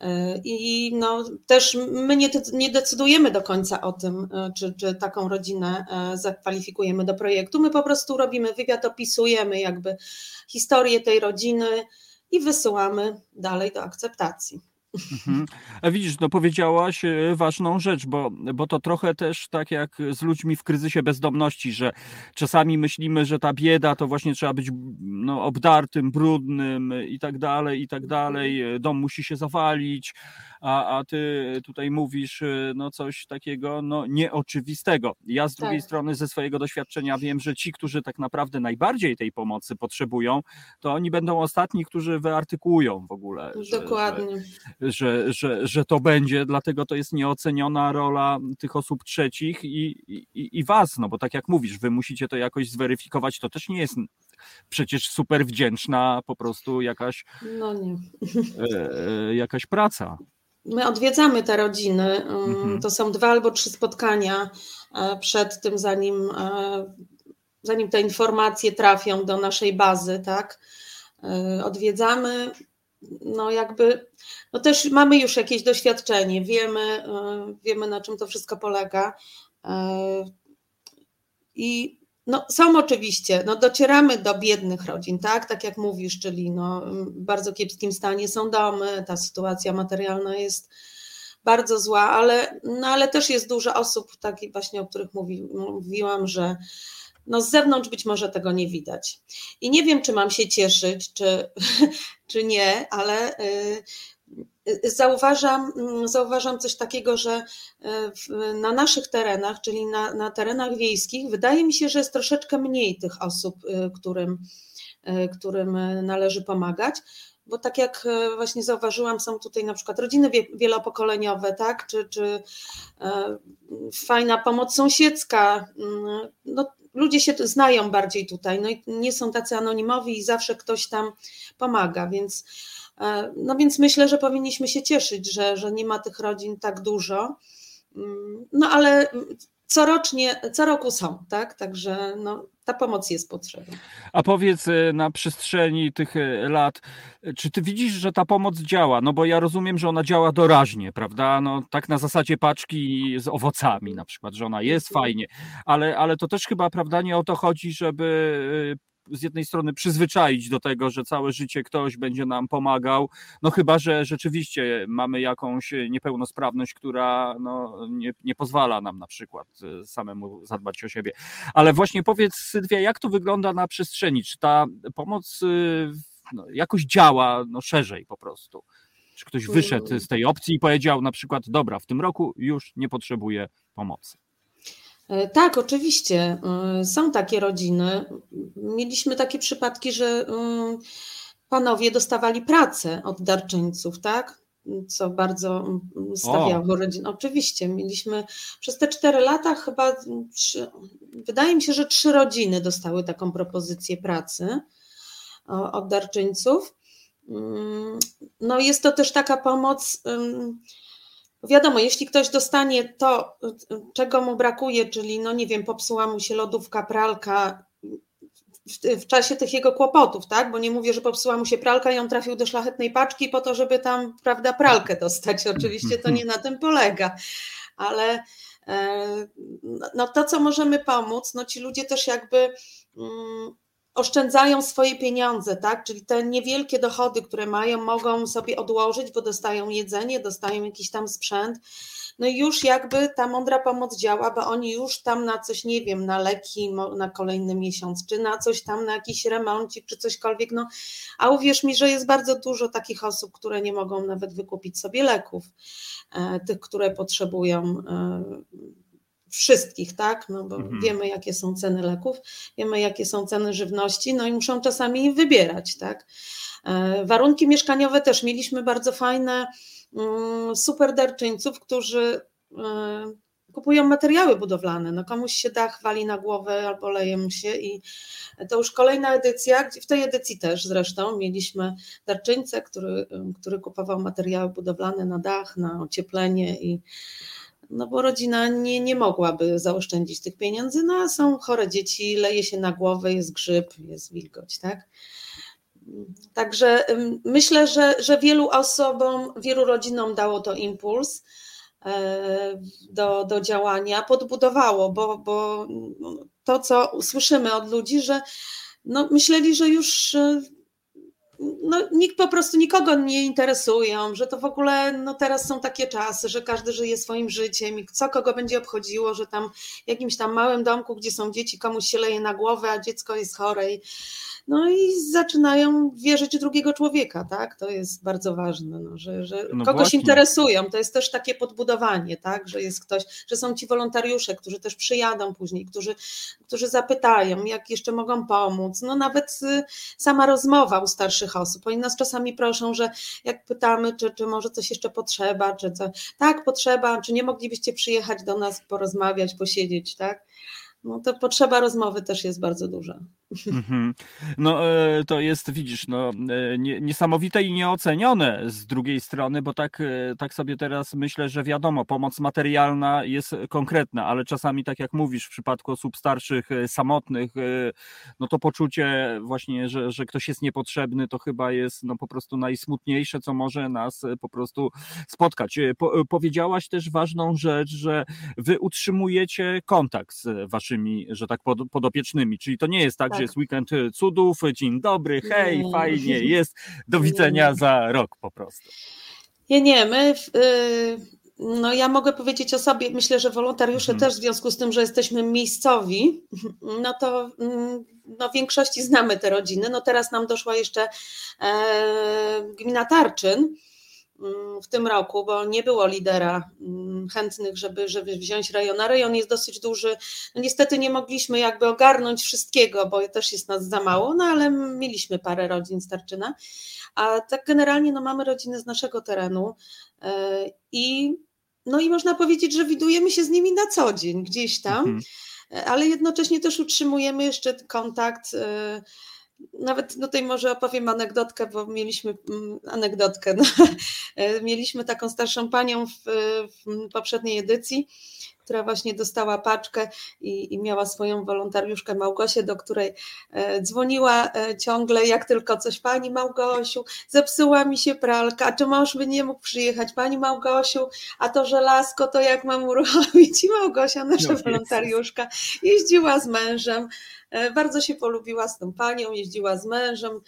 E, I no, też my nie, nie decydujemy do końca o tym, e, czy, czy taką rodzinę e, zakwalifikujemy do projektu. My po prostu robimy wywiad, opisujemy jakby historię tej rodziny i wysyłamy dalej do akceptacji. Mhm. A widzisz, no powiedziałaś e, ważną rzecz, bo, bo to trochę też tak jak z ludźmi w kryzysie bezdomności, że czasami myślimy, że ta bieda to właśnie trzeba być no, obdartym, brudnym i tak dalej, i tak dalej. Mhm. Dom musi się zawalić, a, a ty tutaj mówisz y, no coś takiego no nieoczywistego. Ja z drugiej tak. strony ze swojego doświadczenia wiem, że ci, którzy tak naprawdę najbardziej tej pomocy potrzebują, to oni będą ostatni, którzy wyartykułują w ogóle. Dokładnie. Że, że, że, że to będzie, dlatego to jest nieoceniona rola tych osób trzecich i, i, i was, no bo tak jak mówisz, wy musicie to jakoś zweryfikować, to też nie jest przecież super wdzięczna po prostu jakaś, no nie. E, e, jakaś praca. My odwiedzamy te rodziny. Mhm. To są dwa albo trzy spotkania e, przed tym, zanim, e, zanim te informacje trafią do naszej bazy, tak? E, odwiedzamy, no jakby, no też mamy już jakieś doświadczenie, wiemy, wiemy na czym to wszystko polega. I no, są oczywiście, no, docieramy do biednych rodzin, tak, tak jak mówisz, czyli no, w bardzo kiepskim stanie są domy, ta sytuacja materialna jest bardzo zła, ale, no, ale też jest dużo osób, takich właśnie, o których mówi, mówiłam, że no, z zewnątrz być może tego nie widać. I nie wiem, czy mam się cieszyć, czy, czy nie, ale y, Zauważam, zauważam coś takiego, że e, na naszych terenach, czyli na, na terenach wiejskich, wydaje mi się, że jest troszeczkę mniej tych osób, e, którym, e, którym należy pomagać bo tak jak właśnie zauważyłam, są tutaj na przykład rodziny wielopokoleniowe, tak, czy, czy fajna pomoc sąsiedzka. Mm, no, ludzie się znają bardziej tutaj, no i nie są tacy anonimowi i zawsze ktoś tam pomaga, więc no więc myślę, że powinniśmy się cieszyć, że, że nie ma tych rodzin tak dużo. Mm, no ale corocznie, co roku są, tak? Także no, ta pomoc jest potrzebna. A powiedz e, na przestrzeni tych e, lat, czy ty widzisz, że ta pomoc działa? No bo ja rozumiem, że ona działa doraźnie, prawda? No tak na zasadzie paczki z owocami na przykład, że ona jest fajnie, ale, ale to też chyba, prawda, nie o to chodzi, żeby z jednej strony przyzwyczaić do tego, że całe życie ktoś będzie nam pomagał, no chyba, że rzeczywiście mamy jakąś niepełnosprawność, która no, nie, nie pozwala nam na przykład e, samemu zadbać o siebie. Ale właśnie powiedz Sylwia, jak to wygląda na przestrzeni? Czy ta pomoc no, jakoś działa no, szerzej po prostu? Czy ktoś wyszedł z tej opcji i powiedział na przykład, dobra, w tym roku już nie potrzebuję pomocy? E, tak, oczywiście. E, są takie rodziny. Mieliśmy takie przypadki, że mm, panowie dostawali pracę od darczyńców, tak? Co bardzo stawiało rodzinę. Oczywiście, mieliśmy przez te cztery lata chyba, trzy, wydaje mi się, że trzy rodziny dostały taką propozycję pracy od darczyńców. Mm, no jest to też taka pomoc. Wiadomo, jeśli ktoś dostanie to, czego mu brakuje, czyli no nie wiem, popsuła mu się lodówka, pralka w, w, czasie tych jego kłopotów, tak? Bo nie mówię, że popsuła mu się pralka i on trafił do szlachetnej paczki po to, żeby tam, prawda, pralkę dostać. Oczywiście to nie na tym polega, ale e, no to, co możemy pomóc, no ci ludzie też jakby mm, oszczędzają swoje pieniądze, tak? Czyli te niewielkie dochody, które mają, mogą sobie odłożyć, bo dostają jedzenie, dostają jakiś tam sprzęt. No i już jakby ta mądra pomoc działa, bo oni już tam na coś, nie wiem, na leki na kolejny miesiąc, czy na coś tam, na jakiś remoncik, czy cośkolwiek. No, a uwierz mi, że jest bardzo dużo takich osób, które nie mogą nawet wykupić sobie leków, e, tych, które potrzebują e, wszystkich, tak? No bo mhm. wiemy, jakie są ceny leków, wiemy, jakie są ceny żywności, no i muszą czasami wybierać, tak? E, warunki mieszkaniowe też mieliśmy bardzo fajne, mm, super darczyńców, którzy e, kupują materiały budowlane. No komuś się dach wali na głowę albo leje mu się i to już kolejna edycja, w tej edycji też zresztą mieliśmy darczyńcę, który, który kupował materiały budowlane na dach, na ocieplenie i no bo rodzina nie, nie mogłaby zaoszczędzić tych pieniędzy, no a są chore dzieci, leje się na głowę, jest grzyb, jest wilgoć, tak? Także myślę, że, że wielu osobom, wielu rodzinom dało to impuls e, do, do działania, podbudowało, bo, bo to, co słyszymy od ludzi, że no, myśleli, że już e, no, nikt po prostu nikogo nie interesują, że to w ogóle no teraz są takie czasy, że każdy żyje swoim życiem i co kogo będzie obchodziło, że tam w jakimś tam małym domku, gdzie są dzieci, komuś się leje na głowę, a dziecko jest chore i no i zaczynają wierzyć drugiego człowieka, tak? To jest bardzo ważne, no, że, że no kogoś właśnie. interesują. To jest też takie podbudowanie, tak? Że jest ktoś, że są ci wolontariusze, którzy też przyjadą później, którzy, którzy zapytają, jak jeszcze mogą pomóc. No nawet y, sama rozmowa u starszych osób. Oni nas czasami proszą, że jak pytamy, czy, czy może coś jeszcze potrzeba, czy co, tak, potrzeba, czy nie moglibyście przyjechać do nas, porozmawiać, posiedzieć, tak? No to potrzeba rozmowy też jest bardzo duża. Mhm. No e, to jest, widzisz, no, e, niesamowite i nieocenione z drugiej strony, bo tak, e, tak sobie teraz myślę, że wiadomo, pomoc materialna jest konkretna, ale czasami, tak jak mówisz, w przypadku osób starszych, samotnych, no to poczucie właśnie, że, że ktoś jest niepotrzebny, to chyba jest no, po prostu najsmutniejsze, co może nas po prostu spotkać. Po, powiedziałaś też ważną rzecz, że wy utrzymujecie kontakt z waszymi, że tak podopiecznymi, czyli to nie jest tak, tak. że jest weekend cudów, dzień dobry, hej, nie. fajnie, jest, do widzenia nie. za rok po prostu. Nie, nie, my... Y, no ja mogę powiedzieć o sobie, myślę, że wolontariusze mhm. też w związku z tym, że jesteśmy miejscowi, no to mm, no, w większości znamy te rodziny. No teraz nam doszła jeszcze e, gmina Tarczyn, w tym roku, bo nie było lidera mm, chętnych, żeby, żeby wziąć rejon. A rejon jest dosyć duży. No niestety nie mogliśmy jakby ogarnąć wszystkiego, bo też jest nas za mało, no ale mieliśmy parę rodzin z Tarczyna. A tak generalnie no mamy rodziny z naszego terenu e, i no i można powiedzieć, że widujemy się z nimi na co dzień gdzieś tam, mhm. ale jednocześnie też utrzymujemy jeszcze kontakt e, nawet tutaj może opowiem anegdotkę, bo mieliśmy mm, anegdotkę. No. Mieliśmy taką starszą panią w, w poprzedniej edycji, która właśnie dostała paczkę i, i miała swoją wolontariuszkę Małgosię, do której e, dzwoniła e, ciągle, jak tylko coś, pani Małgosiu, zepsuła mi się pralka, czy mąż by nie mógł przyjechać, pani Małgosiu, a to żelazko to jak mam uruchomić? I Małgosia, nasza no, wolontariuszka, jeździła z mężem, E, bardzo się polubiła z tą panią, jeździła z mężem,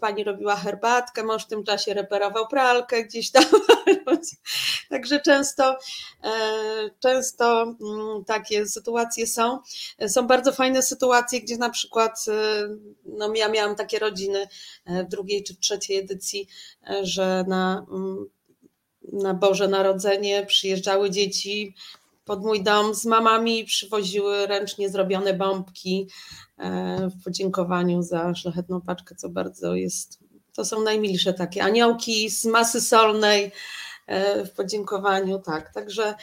pani robiła herbatkę, mąż w tym czasie reperował pralkę gdzieś tam. Także często, e, mm, takie sytuacje są. Są bardzo fajne sytuacje, gdzie na przykład e, no ja miałam takie rodziny w drugiej czy trzeciej edycji, że na mm, na Boże Narodzenie przyjeżdżały dzieci pod mój dom z mamami, przywoziły ręcznie zrobione bombki, E, w podziękowaniu za szlachetną paczkę, co bardzo jest, to są najmilsze takie aniołki z masy solnej e, w podziękowaniu, tak, także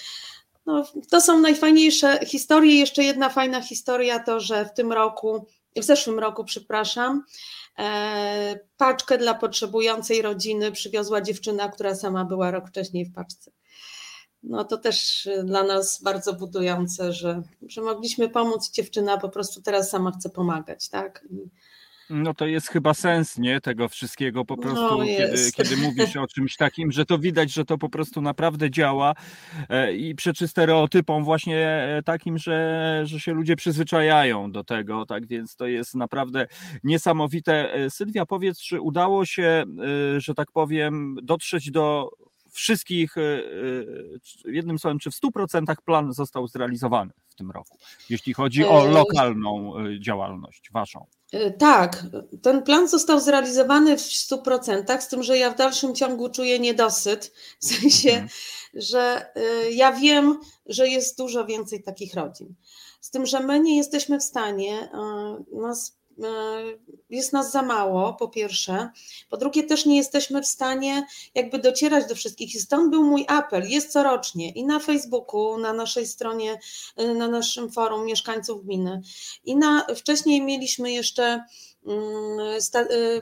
no, to są najfajniejsze historie. Jeszcze jedna fajna historia to, że w tym roku, w zeszłym roku, przepraszam, e, paczkę dla potrzebującej rodziny przywiozła dziewczyna, która sama była rok wcześniej w paczce no to też y, dla nas bardzo budujące, że, że mogliśmy pomóc. Dziewczyna po prostu teraz sama chce pomagać, tak? No to jest chyba sens, nie? Tego wszystkiego po no, prostu, no kiedy, kiedy mówisz o czymś takim, że to widać, że to po prostu naprawdę działa e, i przeczy stereotypom właśnie e, takim, że, że się ludzie przyzwyczajają do tego, tak więc to jest naprawdę niesamowite. E, Sylwia, powiedz, czy udało się, że tak powiem, dotrzeć do wszystkich, jednym słowem, czy w 100% plan został zrealizowany w tym roku, jeśli chodzi o lokalną działalność waszą? Tak, ten plan został zrealizowany w 100%, z tym, że ja w dalszym ciągu czuję niedosyt, w sensie, mhm. że ja wiem, że jest dużo więcej takich rodzin. Z tym, że my nie jesteśmy w stanie nas E, jest nas za mało, po pierwsze. Po drugie, też nie jesteśmy w stanie jakby docierać do wszystkich. I stąd był mój apel. Jest corocznie i na Facebooku, na naszej stronie, e, na naszym forum mieszkańców gminy. I na, wcześniej mieliśmy jeszcze y,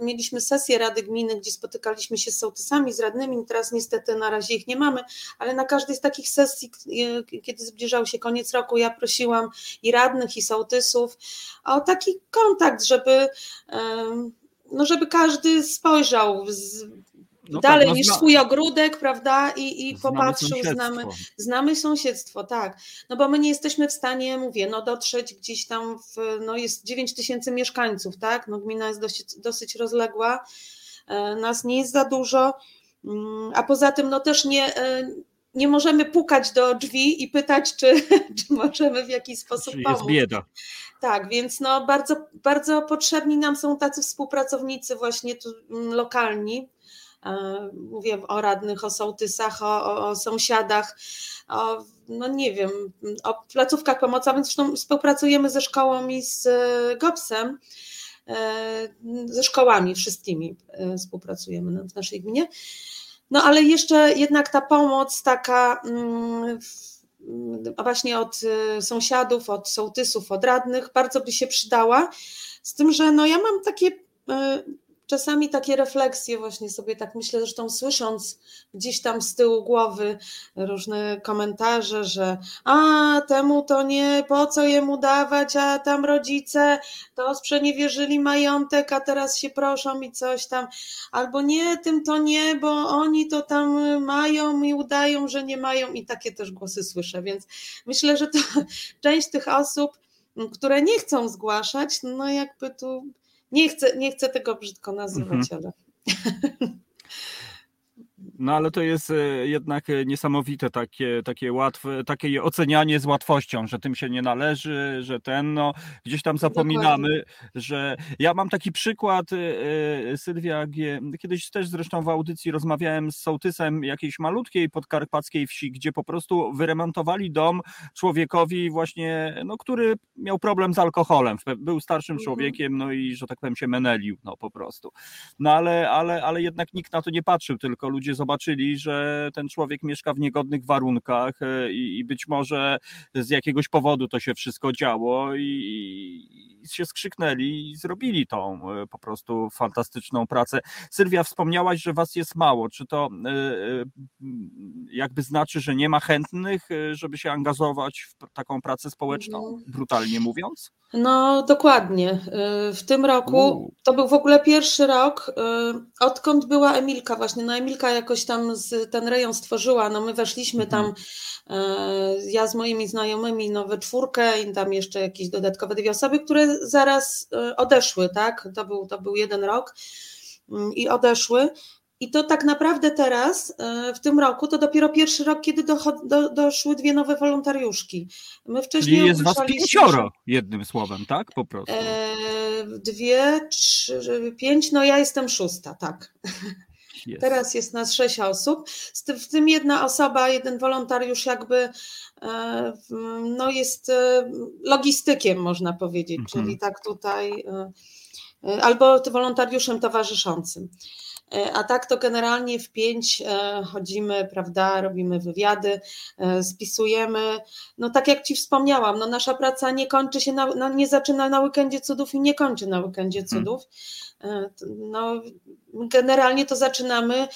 mieliśmy sesję Rady Gminy, gdzie spotykaliśmy się z sołtysami, z radnymi, teraz niestety na razie ich nie mamy, ale na każdej z takich sesji, y, kiedy zbliżał się koniec roku, ja prosiłam i radnych, i sołtysów o taki kontakt, żeby, no żeby każdy spojrzał no dalej tak, no niż swój ogródek, prawda? I, i popatrzył, znamy, znamy sąsiedztwo, tak. No bo my nie jesteśmy w stanie, mówię, no dotrzeć gdzieś tam, w, no jest 9 tysięcy mieszkańców, tak? No gmina jest dosyć, dosyć rozległa, e, nas nie jest za dużo, mm, a poza tym no też nie e, nie możemy pukać do drzwi i pytać, czy, czy możemy w jakiś sposób Czyli pomóc. Jest bieda. Tak, więc no bardzo, bardzo potrzebni nam są tacy współpracownicy właśnie tu mm, lokalni, mówię o radnych, o sołtysach, o, o sąsiadach, o, no nie wiem, o placówkach pomocowych. Zresztą współpracujemy ze szkołą i z e, GOPS-em, e, ze szkołami wszystkimi współpracujemy w naszej gminie. No ale jeszcze jednak ta pomoc taka mm, właśnie od sąsiadów, od sołtysów, od radnych bardzo by się przydała. Z tym, że no ja mam takie czasami takie refleksje właśnie sobie tak myślę, zresztą słysząc gdzieś tam z tyłu głowy różne komentarze, że a temu to nie, po co jemu dawać, a tam rodzice to sprzeniewierzyli majątek, a teraz się proszą i coś tam, albo nie, tym to nie, bo oni to tam mają i udają, że nie mają. I takie też głosy słyszę, więc myślę, że to część tych osób, które nie chcą zgłaszać, no jakby tu nie chcę, nie chcę tego brzydko nazywać, mhm. ale. No ale to jest e, jednak e, niesamowite takie, takie łatwe, takie ocenianie z łatwością, że tym się nie należy, że ten, no gdzieś tam zapominamy, Dokładnie. że ja mam taki przykład, e, Sylwia kiedyś też zresztą w audycji rozmawiałem z sołtysem jakiejś malutkiej podkarpackiej wsi, gdzie po prostu wyremontowali dom człowiekowi właśnie, no który miał problem z alkoholem, był starszym mhm. człowiekiem, no i że tak powiem się menelił, no po prostu. No ale, ale, ale jednak nikt na to nie patrzył, tylko ludzie zobaczyli zobaczyli, że ten człowiek mieszka w niegodnych warunkach i, i być może z jakiegoś powodu to się wszystko działo i, i się skrzyknęli i zrobili tą po prostu fantastyczną pracę. Sylwia, wspomniałaś, że was jest mało. Czy to jakby znaczy, że nie ma chętnych, żeby się angażować w taką pracę społeczną, mhm. brutalnie mówiąc? No, dokładnie. W tym roku to był w ogóle pierwszy rok, odkąd była Emilka, właśnie. No, Emilka jakoś tam z, ten rejon stworzyła. No, my weszliśmy mhm. tam, ja z moimi znajomymi, no, we czwórkę i tam jeszcze jakieś dodatkowe dwie osoby, które zaraz odeszły, tak? To był, to był jeden rok i odeszły. I to tak naprawdę teraz, e, w tym roku, to dopiero pierwszy rok, kiedy do, do, doszły dwie nowe wolontariuszki. My wcześniej Czyli jest was pięcioro, jednym słowem, tak? Po prostu. E, dwie, trzy, pięć, no ja jestem szósta, tak. Jest. Teraz jest nas sześć osób, w tym jedna osoba, jeden wolontariusz jakby e, no jest logistykiem, można powiedzieć, mhm. czyli tak tutaj, albo wolontariuszem towarzyszącym. E, a tak to generalnie w pięć e, chodzimy, prawda, robimy wywiady, e, spisujemy. No tak jak Ci wspomniałam, no nasza praca nie kończy się, na, nie zaczyna na weekendzie cudów i nie kończy na weekendzie hmm. cudów. No, generalnie to zaczynamy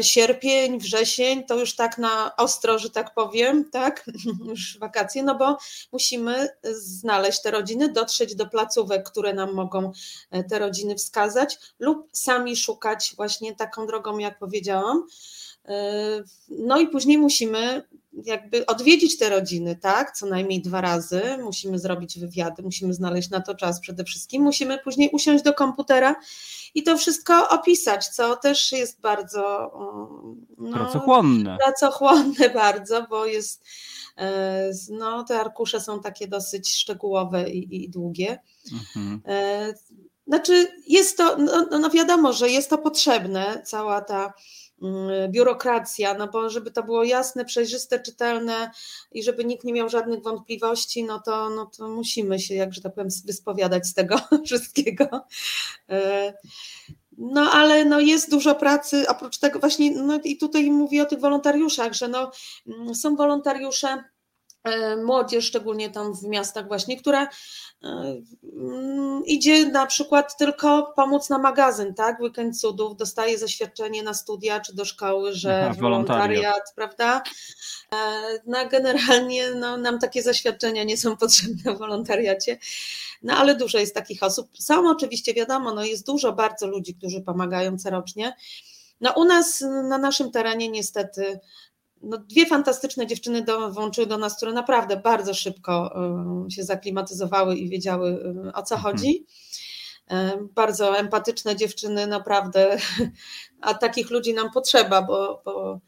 sierpień, wrzesień, to już tak na ostro, że tak powiem, tak, już wakacje, no bo musimy znaleźć te rodziny, dotrzeć do placówek, które nam mogą te rodziny wskazać lub sami szukać właśnie taką drogą, jak powiedziałam. No i później musimy jakby odwiedzić te rodziny, tak? Co najmniej dwa razy. Musimy zrobić wywiady, musimy znaleźć na to czas przede wszystkim. Musimy później usiąść do komputera i to wszystko opisać, co też jest bardzo no, pracochłonne. Pracochłonne bardzo, bo jest e, no, te arkusze są takie dosyć szczegółowe i, i długie. Mhm. E, znaczy, jest to, no, no, no wiadomo, że jest to potrzebne, cała ta mm, biurokracja, no bo żeby to było jasne, przejrzyste, czytelne i żeby nikt nie miał żadnych wątpliwości, no to, no to musimy się, jak że tak powiem, wyspowiadać z tego wszystkiego. E, no ale no jest dużo pracy, oprócz tego właśnie, no i tutaj mówię o tych wolontariuszach, że no, mm, są wolontariusze, młodzież, szczególnie tam w miastach właśnie, która idzie na przykład tylko pomóc na magazyn, tak? Weekend Cudów, dostaje zaświadczenie na studia czy do szkoły, że Aha, wolontariat, prawda? E, no generalnie no, nam takie zaświadczenia nie są potrzebne w wolontariacie, no ale dużo jest takich osób. Są oczywiście, wiadomo, no jest dużo bardzo ludzi, którzy pomagają corocznie. No u nas na naszym terenie niestety no, dwie fantastyczne dziewczyny dołączyły do nas, które naprawdę bardzo szybko y, się zaklimatyzowały i wiedziały y, o co mhm. chodzi. Y, bardzo empatyczne dziewczyny, naprawdę, a takich ludzi nam potrzeba, bo, bo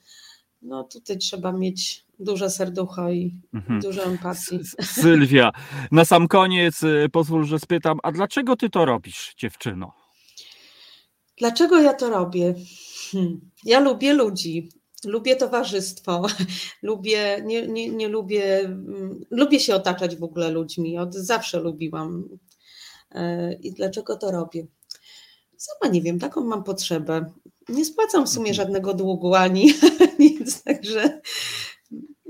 no, tutaj trzeba mieć duże serducho i mhm. dużo empatii. Sylwia, na sam koniec pozwól, że spytam, a dlaczego ty to robisz, dziewczyno? Dlaczego ja to robię? Hmm. Ja lubię ludzi lubię towarzystwo, lubię, nie, nie, nie lubię, mm, lubię się otaczać w ogóle ludźmi, od zawsze lubiłam. E, I dlaczego to robię? Sama nie wiem, taką mam potrzebę. Nie spłacam w sumie mhm. żadnego długu ani nic, także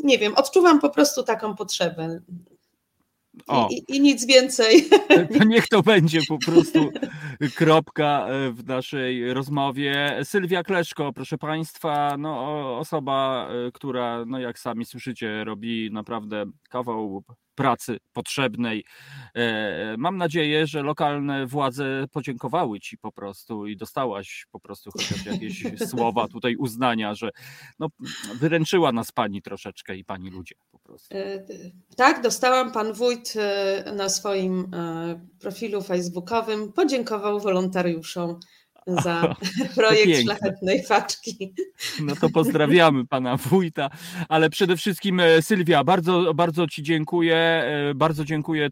nie wiem, odczuwam po prostu taką potrzebę. I, i, I, nic więcej. To niech to będzie po prostu kropka e, w naszej rozmowie. Sylwia Kleszko, proszę Państwa, no, osoba, e, która, no jak sami słyszycie, robi naprawdę kawał pracy potrzebnej. E, mam nadzieję, że lokalne władze podziękowały Ci po prostu i dostałaś po prostu chociaż jakieś słowa tutaj uznania, że no, wyręczyła nas Pani troszeczkę i Pani ludzie po prostu. E, tak, dostałam. Pan wójt e, na swoim profilu facebookowym podziękował wolontariuszom za projekt Szlachetnej Faczki. No to pozdrawiamy pana wójta, ale przede wszystkim e, Sylwia, bardzo, bardzo ci dziękuję, e, bardzo dziękuję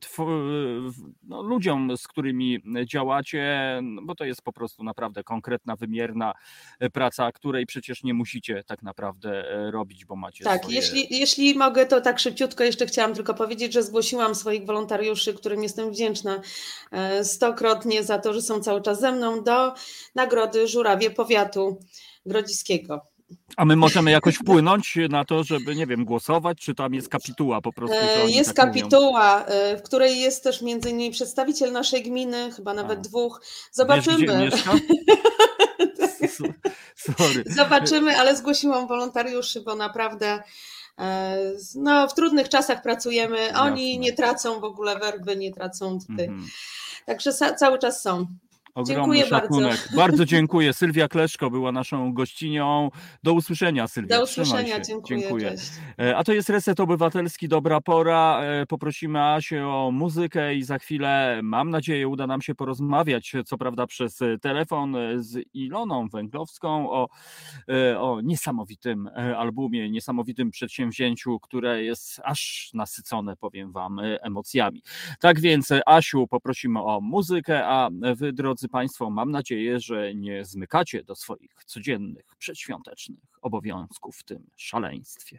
no, ludziom, z którymi działacie, no, bo to jest po prostu naprawdę konkretna, wymierna e, praca, której przecież nie musicie tak naprawdę robić, bo macie Tak, swoje... jeśli, jeśli mogę, to tak szybciutko jeszcze chciałam tylko powiedzieć, że zgłosiłam swoich wolontariuszy, którym jestem wdzięczna stokrotnie za to, że są cały czas ze mną do Nagrody Żurawie Powiatu Grodziskiego. A my możemy jakoś wpłynąć na to, żeby, nie wiem, głosować, czy tam jest kapituła po prostu? Jest tak kapituła, mówią? w której jest też między innymi przedstawiciel naszej gminy, chyba nawet A. dwóch. Zobaczymy. Wiesz, Sorry. Zobaczymy, ale zgłosiłam wolontariuszy, bo naprawdę e, no, w trudnych czasach pracujemy. Oni Jasne. nie tracą w ogóle werby, nie tracą tutaj. -hmm. Także cały czas są. Ogromny dziękuję szacunek. Bardzo. bardzo dziękuję. Sylwia Kleszko była naszą gościnią. Do usłyszenia, Sylwia. Do usłyszenia, dziękuję. dziękuję. E, a to jest Reset Obywatelski, dobra pora. E, poprosimy Asię o muzykę i za chwilę, mam nadzieję, uda nam się porozmawiać, co prawda przez telefon z Iloną Węglowską o, e, o niesamowitym albumie, niesamowitym przedsięwzięciu, które jest aż nasycone, powiem Wam, emocjami. Tak więc, Asiu, poprosimy o muzykę, a Wy, drodzy drodzy Państwo, mam nadzieję, że nie zmykacie do swoich codziennych, przedświątecznych obowiązków w tym szaleństwie.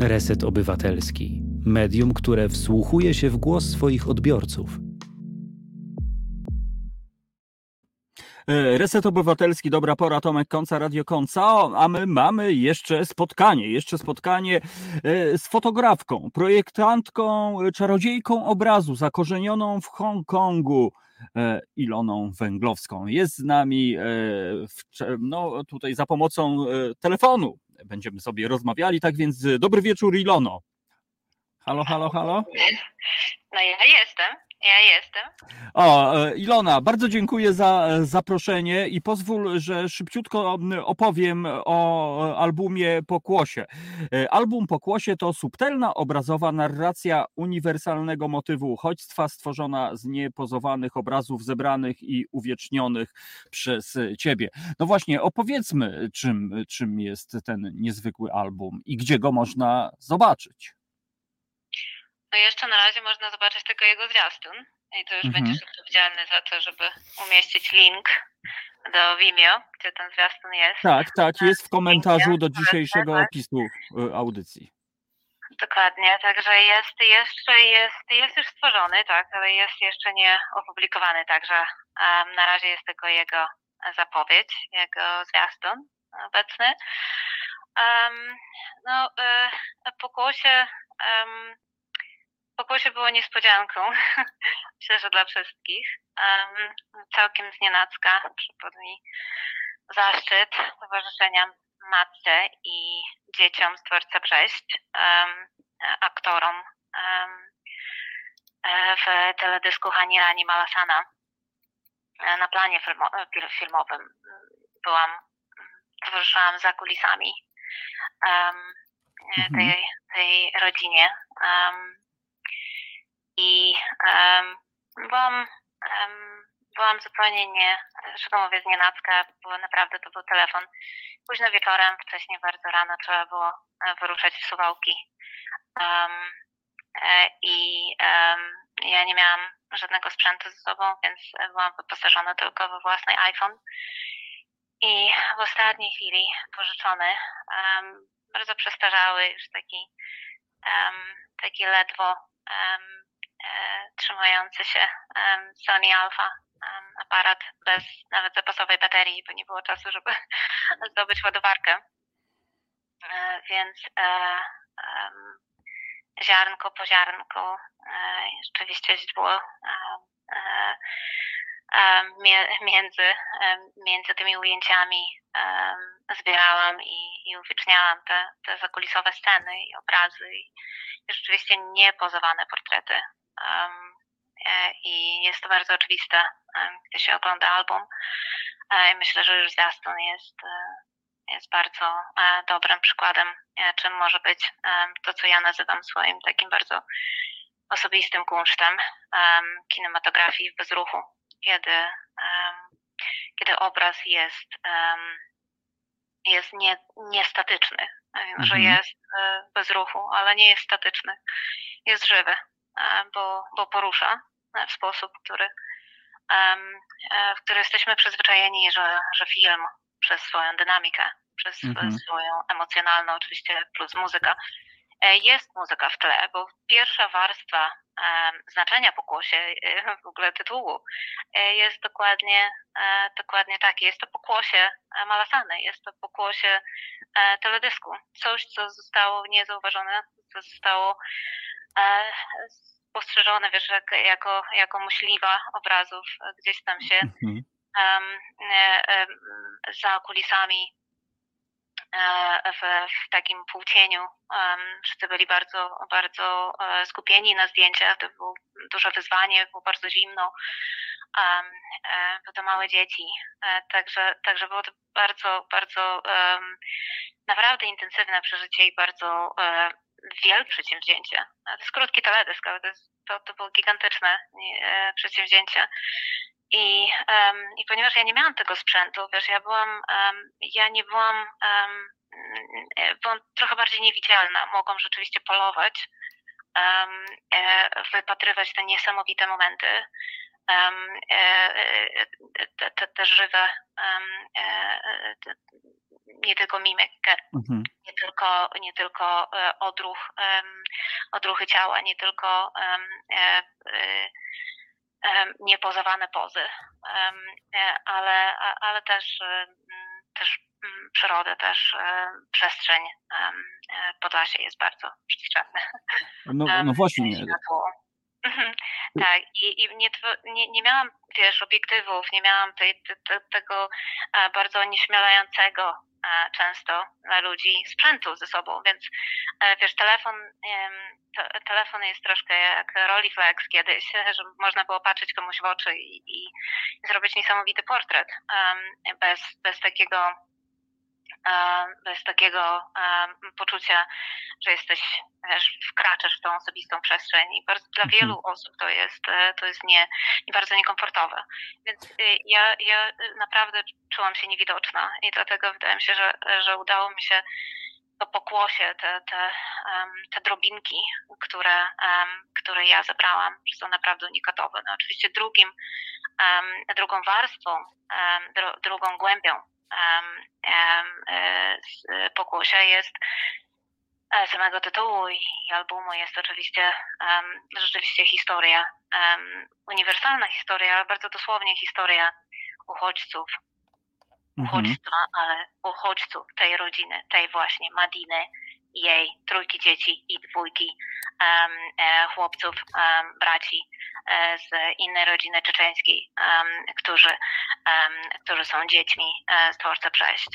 Reset Obywatelski. Medium, które wsłuchuje się w głos swoich odbiorców. E, Reset Obywatelski, dobra pora, Tomek Konca, Radio Konca, a my mamy jeszcze spotkanie, jeszcze spotkanie e, z fotografką, projektantką, czarodziejką obrazu, zakorzenioną w Hongkongu, E, Iloną Węglowską. Jest z nami e, no, tutaj za pomocą e, telefonu. Będziemy sobie rozmawiali, tak więc dobry wieczór Ilono. Halo, halo, halo? No ja jestem. Ja jestem. O, e, Ilona, bardzo dziękuję za e, zaproszenie i pozwól, że szybciutko opowiem o e, albumie Pokłosie. Album Pokłosie to subtelna obrazowa narracja uniwersalnego motywu uchodźstwa stworzona z niepozowanych obrazów zebranych i uwiecznionych przez ciebie. No właśnie, opowiedzmy, czym, czym jest ten niezwykły album i gdzie go można zobaczyć. No jeszcze na razie można zobaczyć tylko jego zwiastun i to już mhm. będziesz odpowiedzialny za to, żeby umieścić link do Vimeo, gdzie ten zwiastun jest. Tak, tak, jest w komentarzu do dzisiejszego opisu y, audycji. Dokładnie, także jest jeszcze jest, jest już stworzony, tak, ale jest jeszcze nie opublikowany, także um, na razie jest tylko jego zapowiedź, jego zwiastun obecny. Um, no, y, po głosie um, Pokłosie było niespodzianką, myślę, że dla wszystkich. Um, całkiem znienacka przypadł mi zaszczyt towarzyszenia matce i dzieciom z dworca Brześć, um, aktorom um, w teledysku Hani Rani Malasana e, na planie filmowym. Byłam, towarzyszyłam za kulisami um, tej, tej rodzinie. Um, i um, byłam, um, byłam zupełnie nie, że mówię, znienacka, bo naprawdę to był telefon. Późno wieczorem, wcześniej bardzo rano trzeba było e, wyruszać w Suwałki. Um, I ja nie miałam żadnego sprzętu ze sobą, więc byłam wyposażona tylko we własny iPhone. I w ostatniej chwili pożyczony, bardzo przestarzały, już taki, taki ledwo trzymający się Sony Alpha aparat bez nawet zapasowej baterii, bo nie było czasu, żeby zdobyć ładowarkę. E, więc e, ziarnko po ziarnku rzeczywiście źdźbło między, między tymi ujęciami zbierałam i, i uwieczniałam te, te zakulisowe sceny i obrazy i rzeczywiście niepozowane portrety E, i jest to bardzo oczywiste, gdy się ogląda album. E, myślę, że już zwiastun jest, e, jest bardzo dobrym przykładem, czym może być to, co ja nazywam swoim takim bardzo osobistym kunsztem kinematografii w bezruchu, kiedy, kiedy obraz jest, jest nie, niestatyczny, że mhm. jest bez ruchu, ale nie jest statyczny, jest żywy. E, bo, bo porusza w sposób, który, e, w który jesteśmy przyzwyczajeni, że, że film przez swoją dynamikę, przez mhm. swoją emocjonalną oczywiście plus muzyka jest muzyka w tle, bo pierwsza warstwa znaczenia pokłosie, w ogóle tytułu, jest dokładnie, dokładnie takie. Jest to pokłosie Malasany, jest to pokłosie teledysku. Coś, co zostało niezauważone, co zostało spostrzeżone, wiesz, jako, jako myśliwa obrazów gdzieś tam się um, za kulisami e, w, w, takim półcieniu. Wszyscy byli bardzo, bardzo skupieni na zdjęciach. To było duże wyzwanie, było bardzo zimno. Um, bo to małe dzieci. Także, także było to bardzo, bardzo naprawdę intensywne przeżycie i bardzo wielkie przedsięwzięcie. To jest krótki teledysk, ale to, jest, to, to było gigantyczne e, przedsięwzięcie. I, um, I ponieważ ja nie miałam tego sprzętu, wiesz, ja byłam, um, ja nie byłam, um, byłam trochę bardziej niewidzialna. Mogłam rzeczywiście polować, um, wypatrywać te niesamowite momenty, um, te, te, te żywe, um, nie tylko mimikę, mhm. nie tylko, nie tylko e, odruch, odruchy ciała, nie tylko e, e, niepozowane pozy, ale, ale też, też przyrodę, też przestrzeń Podlasie jest bardzo przestrzenne. No, no właśnie. Mhm. Tak, i, i nie, nie, nie miałam, wiesz, obiektywów, nie miałam tej, te, tego bardzo nieśmielającego często dla ludzi sprzętu ze sobą, więc e, wiesz, telefon, telefon jest troszkę jak Rolleiflex kiedyś, że można było patrzeć komuś w oczy i, i zrobić niesamowity portret bez, bez takiego bez takiego poczucia, że jesteś, wiesz, wkraczasz w tą osobistą przestrzeń i bardzo, dla mhm. wielu osób to jest, e, to jest nie, nie bardzo niekomfortowe. Więc y, ja, ja naprawdę czułam się niewidoczna i dlatego wydaje mi się, że, że udało mi się to pokłosie, te, te, te drobinki, które, które ja zebrałam, że są naprawdę unikatowe. No oczywiście drugim, drugą warstwą, drugą głębią pokłosia jest e, samego tytułu i albumu jest oczywiście rzeczywiście historia, uniwersalna historia, ale bardzo dosłownie historia uchodźców, mhm. uchodźstwa, ale uchodźców tej rodziny, tej właśnie Madiny, jej trójki dzieci i dwójki um, chłopców, braci e, z innej rodziny czeczeńskiej, którzy, którzy są dziećmi e, z dworca Przejść.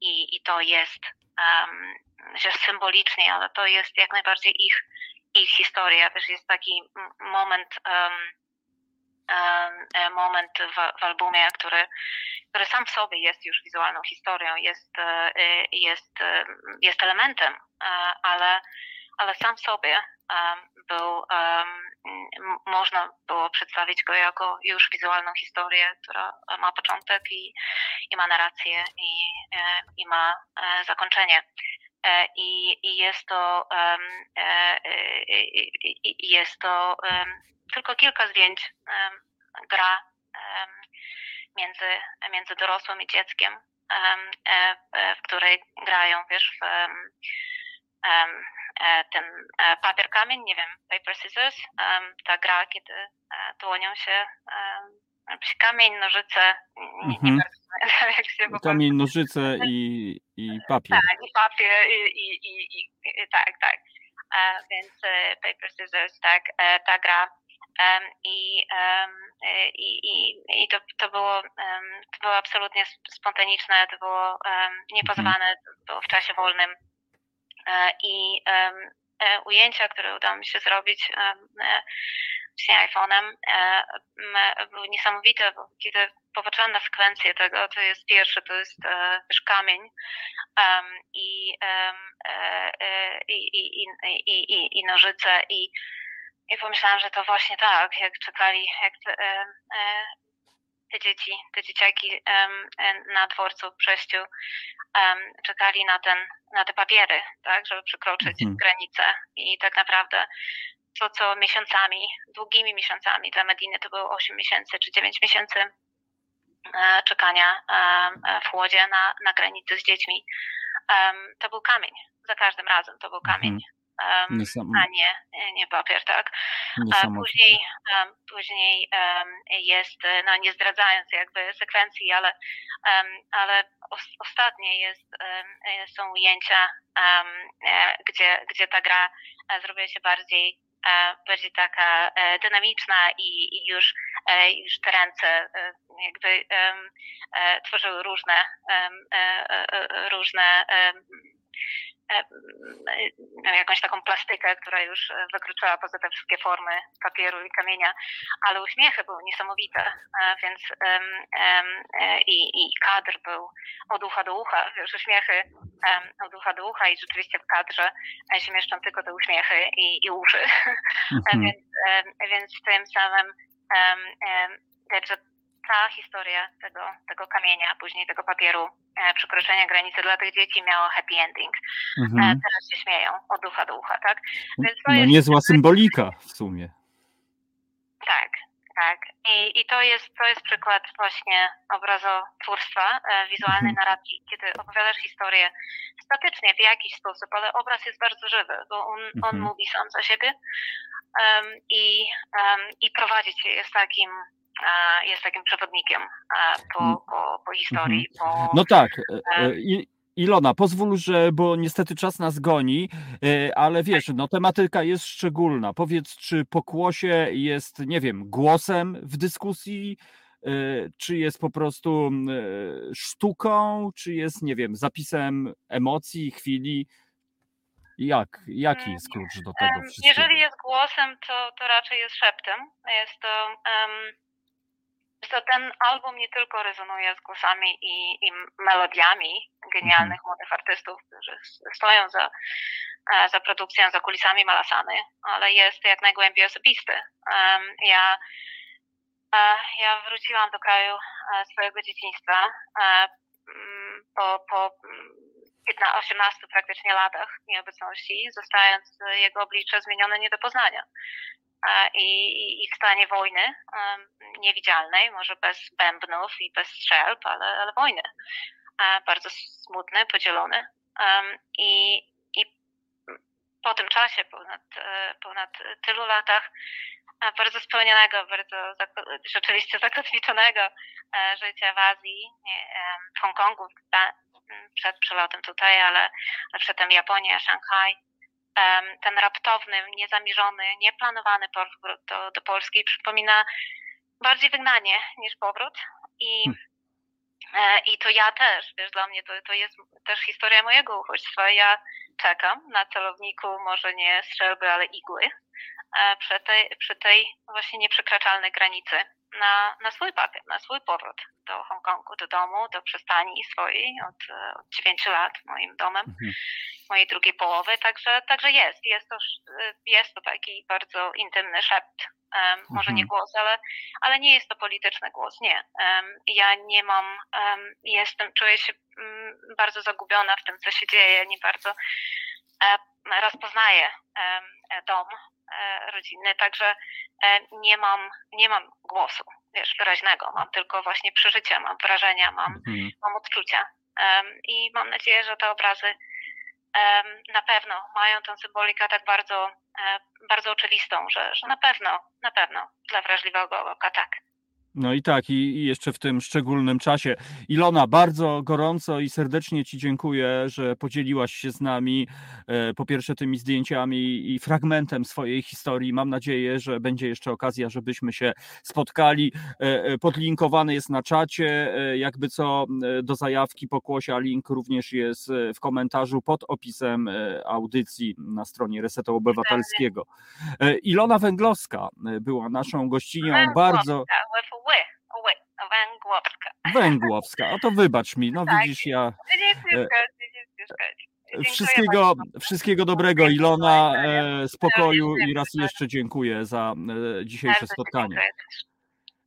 I, I to jest że symbolicznie, ale to jest jak najbardziej ich, ich historia. Też jest taki moment E, moment w, w albumie, który, który sam w sobie jest już wizualną historią, jest, e, jest, e, jest elementem, ale, ale sam w sobie był, można było przedstawić go jako już wizualną historię, która ma początek i, i ma narrację i, i ma zakończenie. I, i jest to jest to tylko kilka zdjęć gra między, między dorosłym i dzieckiem, e, e, w której grają, wiesz, w e, ten papier kamień, nie wiem, paper scissors, ta gra, kiedy dłonią się kamień, nożyce, nie, nie mhm. bardzo jak się Kamień, nożyce i, i papier. Tak, i papier, i, i, i, i tak, tak. Więc paper scissors, tak, ta gra i, i, i, i to, to, było, to było absolutnie spontaniczne, to było niepozowane, to było w czasie wolnym e, i e, ujęcia, które udało mi się zrobić e, właśnie iPhone'em były niesamowite, bo kiedy popatrzyłam na sekwencję tego, to jest pierwszy, to jest też kamień i, i, i, i, i, nożyce i i pomyślałam, że to właśnie tak, jak czekali, jak te, e, e, dzieci, te dzieciaki e, na dworcu w przejściu czekali na, ten, na te papiery, tak, żeby przekroczyć mhm. granicę. I tak naprawdę to, co miesiącami, długimi miesiącami dla Mediny to było 8 miesięcy czy 9 miesięcy czekania w chłodzie na, na granicy z dziećmi to był kamień. Za każdym razem to był kamień. Um, a nie, nie papier, tak. Później, później jest, no nie zdradzając jakby sekwencji, ale, ale ostatnie jest, są ujęcia, gdzie, gdzie ta gra e, zrobiła się bardziej e, bardziej taka e, dynamiczna i, już, już te ręce jakby tworzyły różne różne E, jakąś taką plastykę, która już wykroczyła poza te wszystkie formy papieru i kamienia, ale uśmiechy były niesamowite, więc e, i, i kadr był od ucha do ucha, wiesz, uśmiechy od ucha do ucha i rzeczywiście w kadrze się mieszczą tylko te uśmiechy i, i uszy, mhm. więc, więc tym samym także ta historia tego, tego kamienia, później tego papieru, e, przekroczenia granicy dla tych dzieci miało happy ending. E, mhm. teraz się śmieją od ducha do ucha, tak? Więc no jest... niezła symbolika w sumie. Tak, tak. I, I to jest to jest przykład właśnie obrazotwórstwa, e, wizualnej mhm. narracji, kiedy opowiadasz historię statycznie w jakiś sposób, ale obraz jest bardzo żywy, bo on, mhm. on mówi sam za siebie um, i, um, i prowadzi cię jest takim jest takim przewodnikiem po, mm. po, po historii. Mhm. Po, no tak. E, e, Ilona, pozwól, że, bo niestety czas nas goni, e, ale wiesz, no tematyka jest szczególna. Powiedz, czy pokłosie jest, nie wiem, głosem w dyskusji, czy jest po prostu sztuką, czy jest, nie wiem, zapisem emocji, chwili. Jak, jaki jest klucz do tego wszystkiego? Jeżeli jest głosem, to, to raczej jest szeptem. Jest to um, to ten album nie tylko rezonuje z głosami i, i melodiami genialnych mhm. młodych artystów, którzy stoją za, e, za produkcją, za kulisami Malasany, ale jest jak najgłębiej osobisty. Ja, e, ja wróciłam do kraju e, swojego dzieciństwa po, po 18 praktycznie latach nieobecności, zostając jego oblicze zmienione nie do poznania i, i w stanie wojny niewidzialnej, może bez bębnów i bez strzelb, ale, ale wojny. Bardzo smutny, podzielony. I, I po tym czasie, ponad, e, ponad tylu latach, bardzo spełnionego, bardzo rzeczywiście zakotwiczonego e, życia w Azji, w Hongkongu, przed przelotem tutaj, ale przedtem Japonia, Szanghaj, ten raptowny, niezamierzony, nieplanowany powrót do, do Polski przypomina bardziej wygnanie niż powrót. I, hmm. E, i to ja też, wiesz, dla mnie to, to jest też historia mojego uchodźstwa. Ja czekam na celowniku, może nie strzelby, ale igły, e, przy tej, przy tej właśnie nieprzekraczalnej granicy na, na swój papier, na swój powrót do Hongkongu, do domu, do przystani swojej od, od 9 lat moim domem, mhm. mojej drugiej połowy, także, także jest, jest to, jest to taki bardzo intymny szept, um, może nie mhm. głos, ale, ale nie jest to polityczny głos, nie. Um, ja nie mam, um, jestem, czuję się um, bardzo zagubiona w tym, co się dzieje, nie bardzo um, rozpoznaję dom E, rodzinny, także e, nie mam, nie mam głosu, wiesz, wyraźnego, mam tylko właśnie przeżycia, mam wrażenia, mam, mhm. mam odczucia i mam nadzieję, że te obrazy na pewno mają tę symbolikę tak bardzo, e, bardzo oczywistą, że, że na pewno, na pewno dla wrażliwego oka tak. No i tak, i jeszcze w tym szczególnym czasie. Ilona, bardzo gorąco i serdecznie Ci dziękuję, że podzieliłaś się z nami e, po pierwsze tymi zdjęciami i fragmentem swojej historii. Mam nadzieję, że będzie jeszcze okazja, żebyśmy się spotkali. E, e, podlinkowany jest na czacie, jakby co do zajawki pokłosia. Link również jest w komentarzu pod opisem audycji na stronie Resetu Obywatelskiego. Ilona Węglowska była naszą gościnią. Bardzo. Węgłowska. Węgłowska, a to wybacz mi, no tak. widzisz ja... E, wszystkiego, wszystkiego dobrego Ilona, e, spokoju i raz jeszcze dziękuję za e, dzisiejsze spotkanie.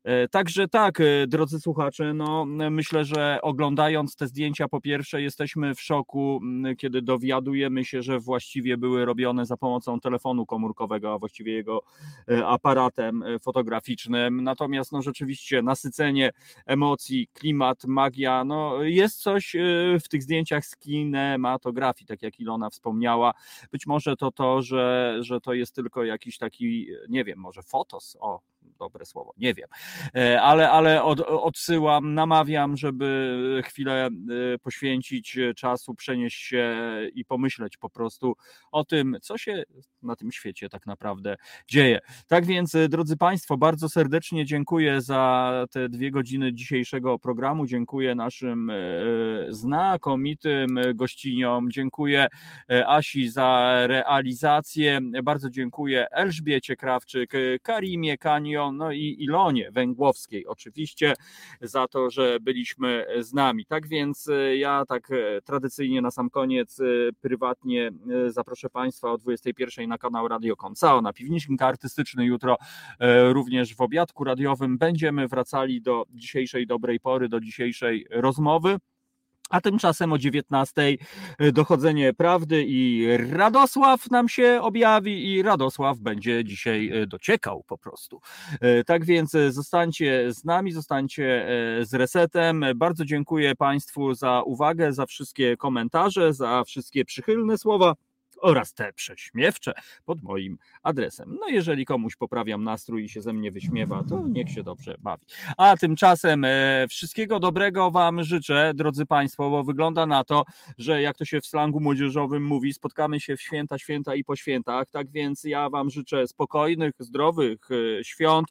E, także tak, e, drodzy słuchacze, no myślę, że oglądając te zdjęcia, po pierwsze jesteśmy w szoku, kiedy dowiadujemy się, że właściwie były robione za pomocą telefonu komórkowego, a właściwie jego e, aparatem fotograficznym. Natomiast no rzeczywiście nasycenie emocji, klimat, magia, no jest coś w tych zdjęciach z kinematografii, tak jak Ilona wspomniała. Być może to to, że, że to jest tylko jakiś taki, nie wiem, może fotos, o, dobre słowo, nie wiem, e, ale, ale od, odsyłam, namawiam, żeby chwilę e, poświęcić czasu, przenieść się i pomyśleć po prostu o tym, co się na tym świecie tak naprawdę dzieje. Tak więc, e, drodzy Państwo, bardzo serdecznie dziękuję za te dwie godziny dzisiejszego programu. Dziękuję naszym znakomitym gościniom. Dziękuję Asi za realizację. Bardzo dziękuję Elżbiecie Krawczyk, Karimie Kanio, no i Ilonie Węgłowskiej oczywiście za to, że byliśmy z nami. Tak więc e, ja tak e, tradycyjnie na sam koniec e, prywatnie zaproszę Państwa o 21 na kanał Radio Koncao, na Piwnicznik Artystyczny jutro również w obiadku radiowym będziemy wracali do dzisiejszej dobrej pory, do dzisiejszej rozmowy. A tymczasem o 19 e, dochodzenie prawdy i Radosław nam się objawi i Radosław będzie dzisiaj e, dociekał po prostu. E, tak więc zostańcie z nami, zostańcie z resetem. Bardzo dziękuję Państwu za uwagę, za wszystkie komentarze, za wszystkie przychylne słowa oraz te prześmiewcze pod moim adresem. No jeżeli komuś poprawiam nastrój i się ze mnie wyśmiewa, to niech się dobrze bawi. A tymczasem e, wszystkiego dobrego Wam życzę, drodzy Państwo, bo wygląda na to, że jak to się w slangu młodzieżowym mówi, spotkamy się w święta, święta i po świętach, tak więc ja Wam życzę spokojnych, zdrowych e, świąt,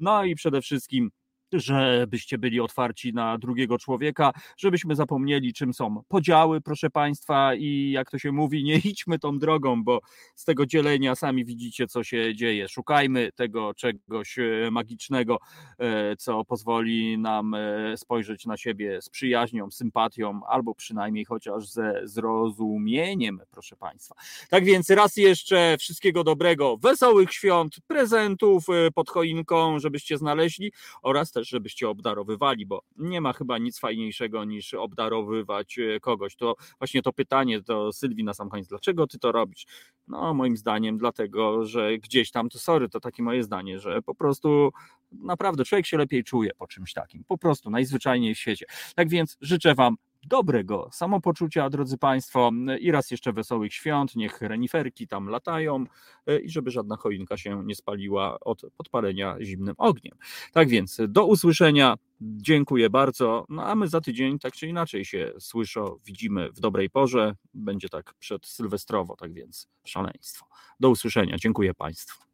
no i przede wszystkim żebyście byli otwarci na drugiego człowieka, żebyśmy zapomnieli, czym są podziały, proszę Państwa, i jak to się mówi, nie idźmy tą drogą, bo z tego dzielenia sami widzicie, co się dzieje. Szukajmy tego czegoś e, magicznego, e, co pozwoli nam e, spojrzeć na siebie z przyjaźnią, sympatią, albo przynajmniej chociaż ze zrozumieniem, proszę Państwa. Tak więc raz jeszcze wszystkiego dobrego, wesołych świąt, prezentów pod choinką, żebyście znaleźli oraz też, żebyście obdarowywali, bo nie ma chyba nic fajniejszego niż obdarowywać e, kogoś. To właśnie to pytanie do Sylwii na sam koniec, dlaczego ty to robisz? No moim zdaniem dlatego, że gdzieś tam, to sorry, to takie moje zdanie, że po prostu naprawdę człowiek się lepiej czuje po czymś takim, po prostu najzwyczajniej w świecie. Tak więc życzę wam dobrego samopoczucia, drodzy Państwo, i raz jeszcze wesołych świąt, niech reniferki tam latają e, i żeby żadna choinka się nie spaliła od podpalenia zimnym ogniem. Tak więc do usłyszenia, dziękuję bardzo, no a my za tydzień tak czy inaczej się słyszę, widzimy w dobrej porze, będzie tak przed Sylwestrowo, tak więc szaleństwo. Do usłyszenia, dziękuję Państwu.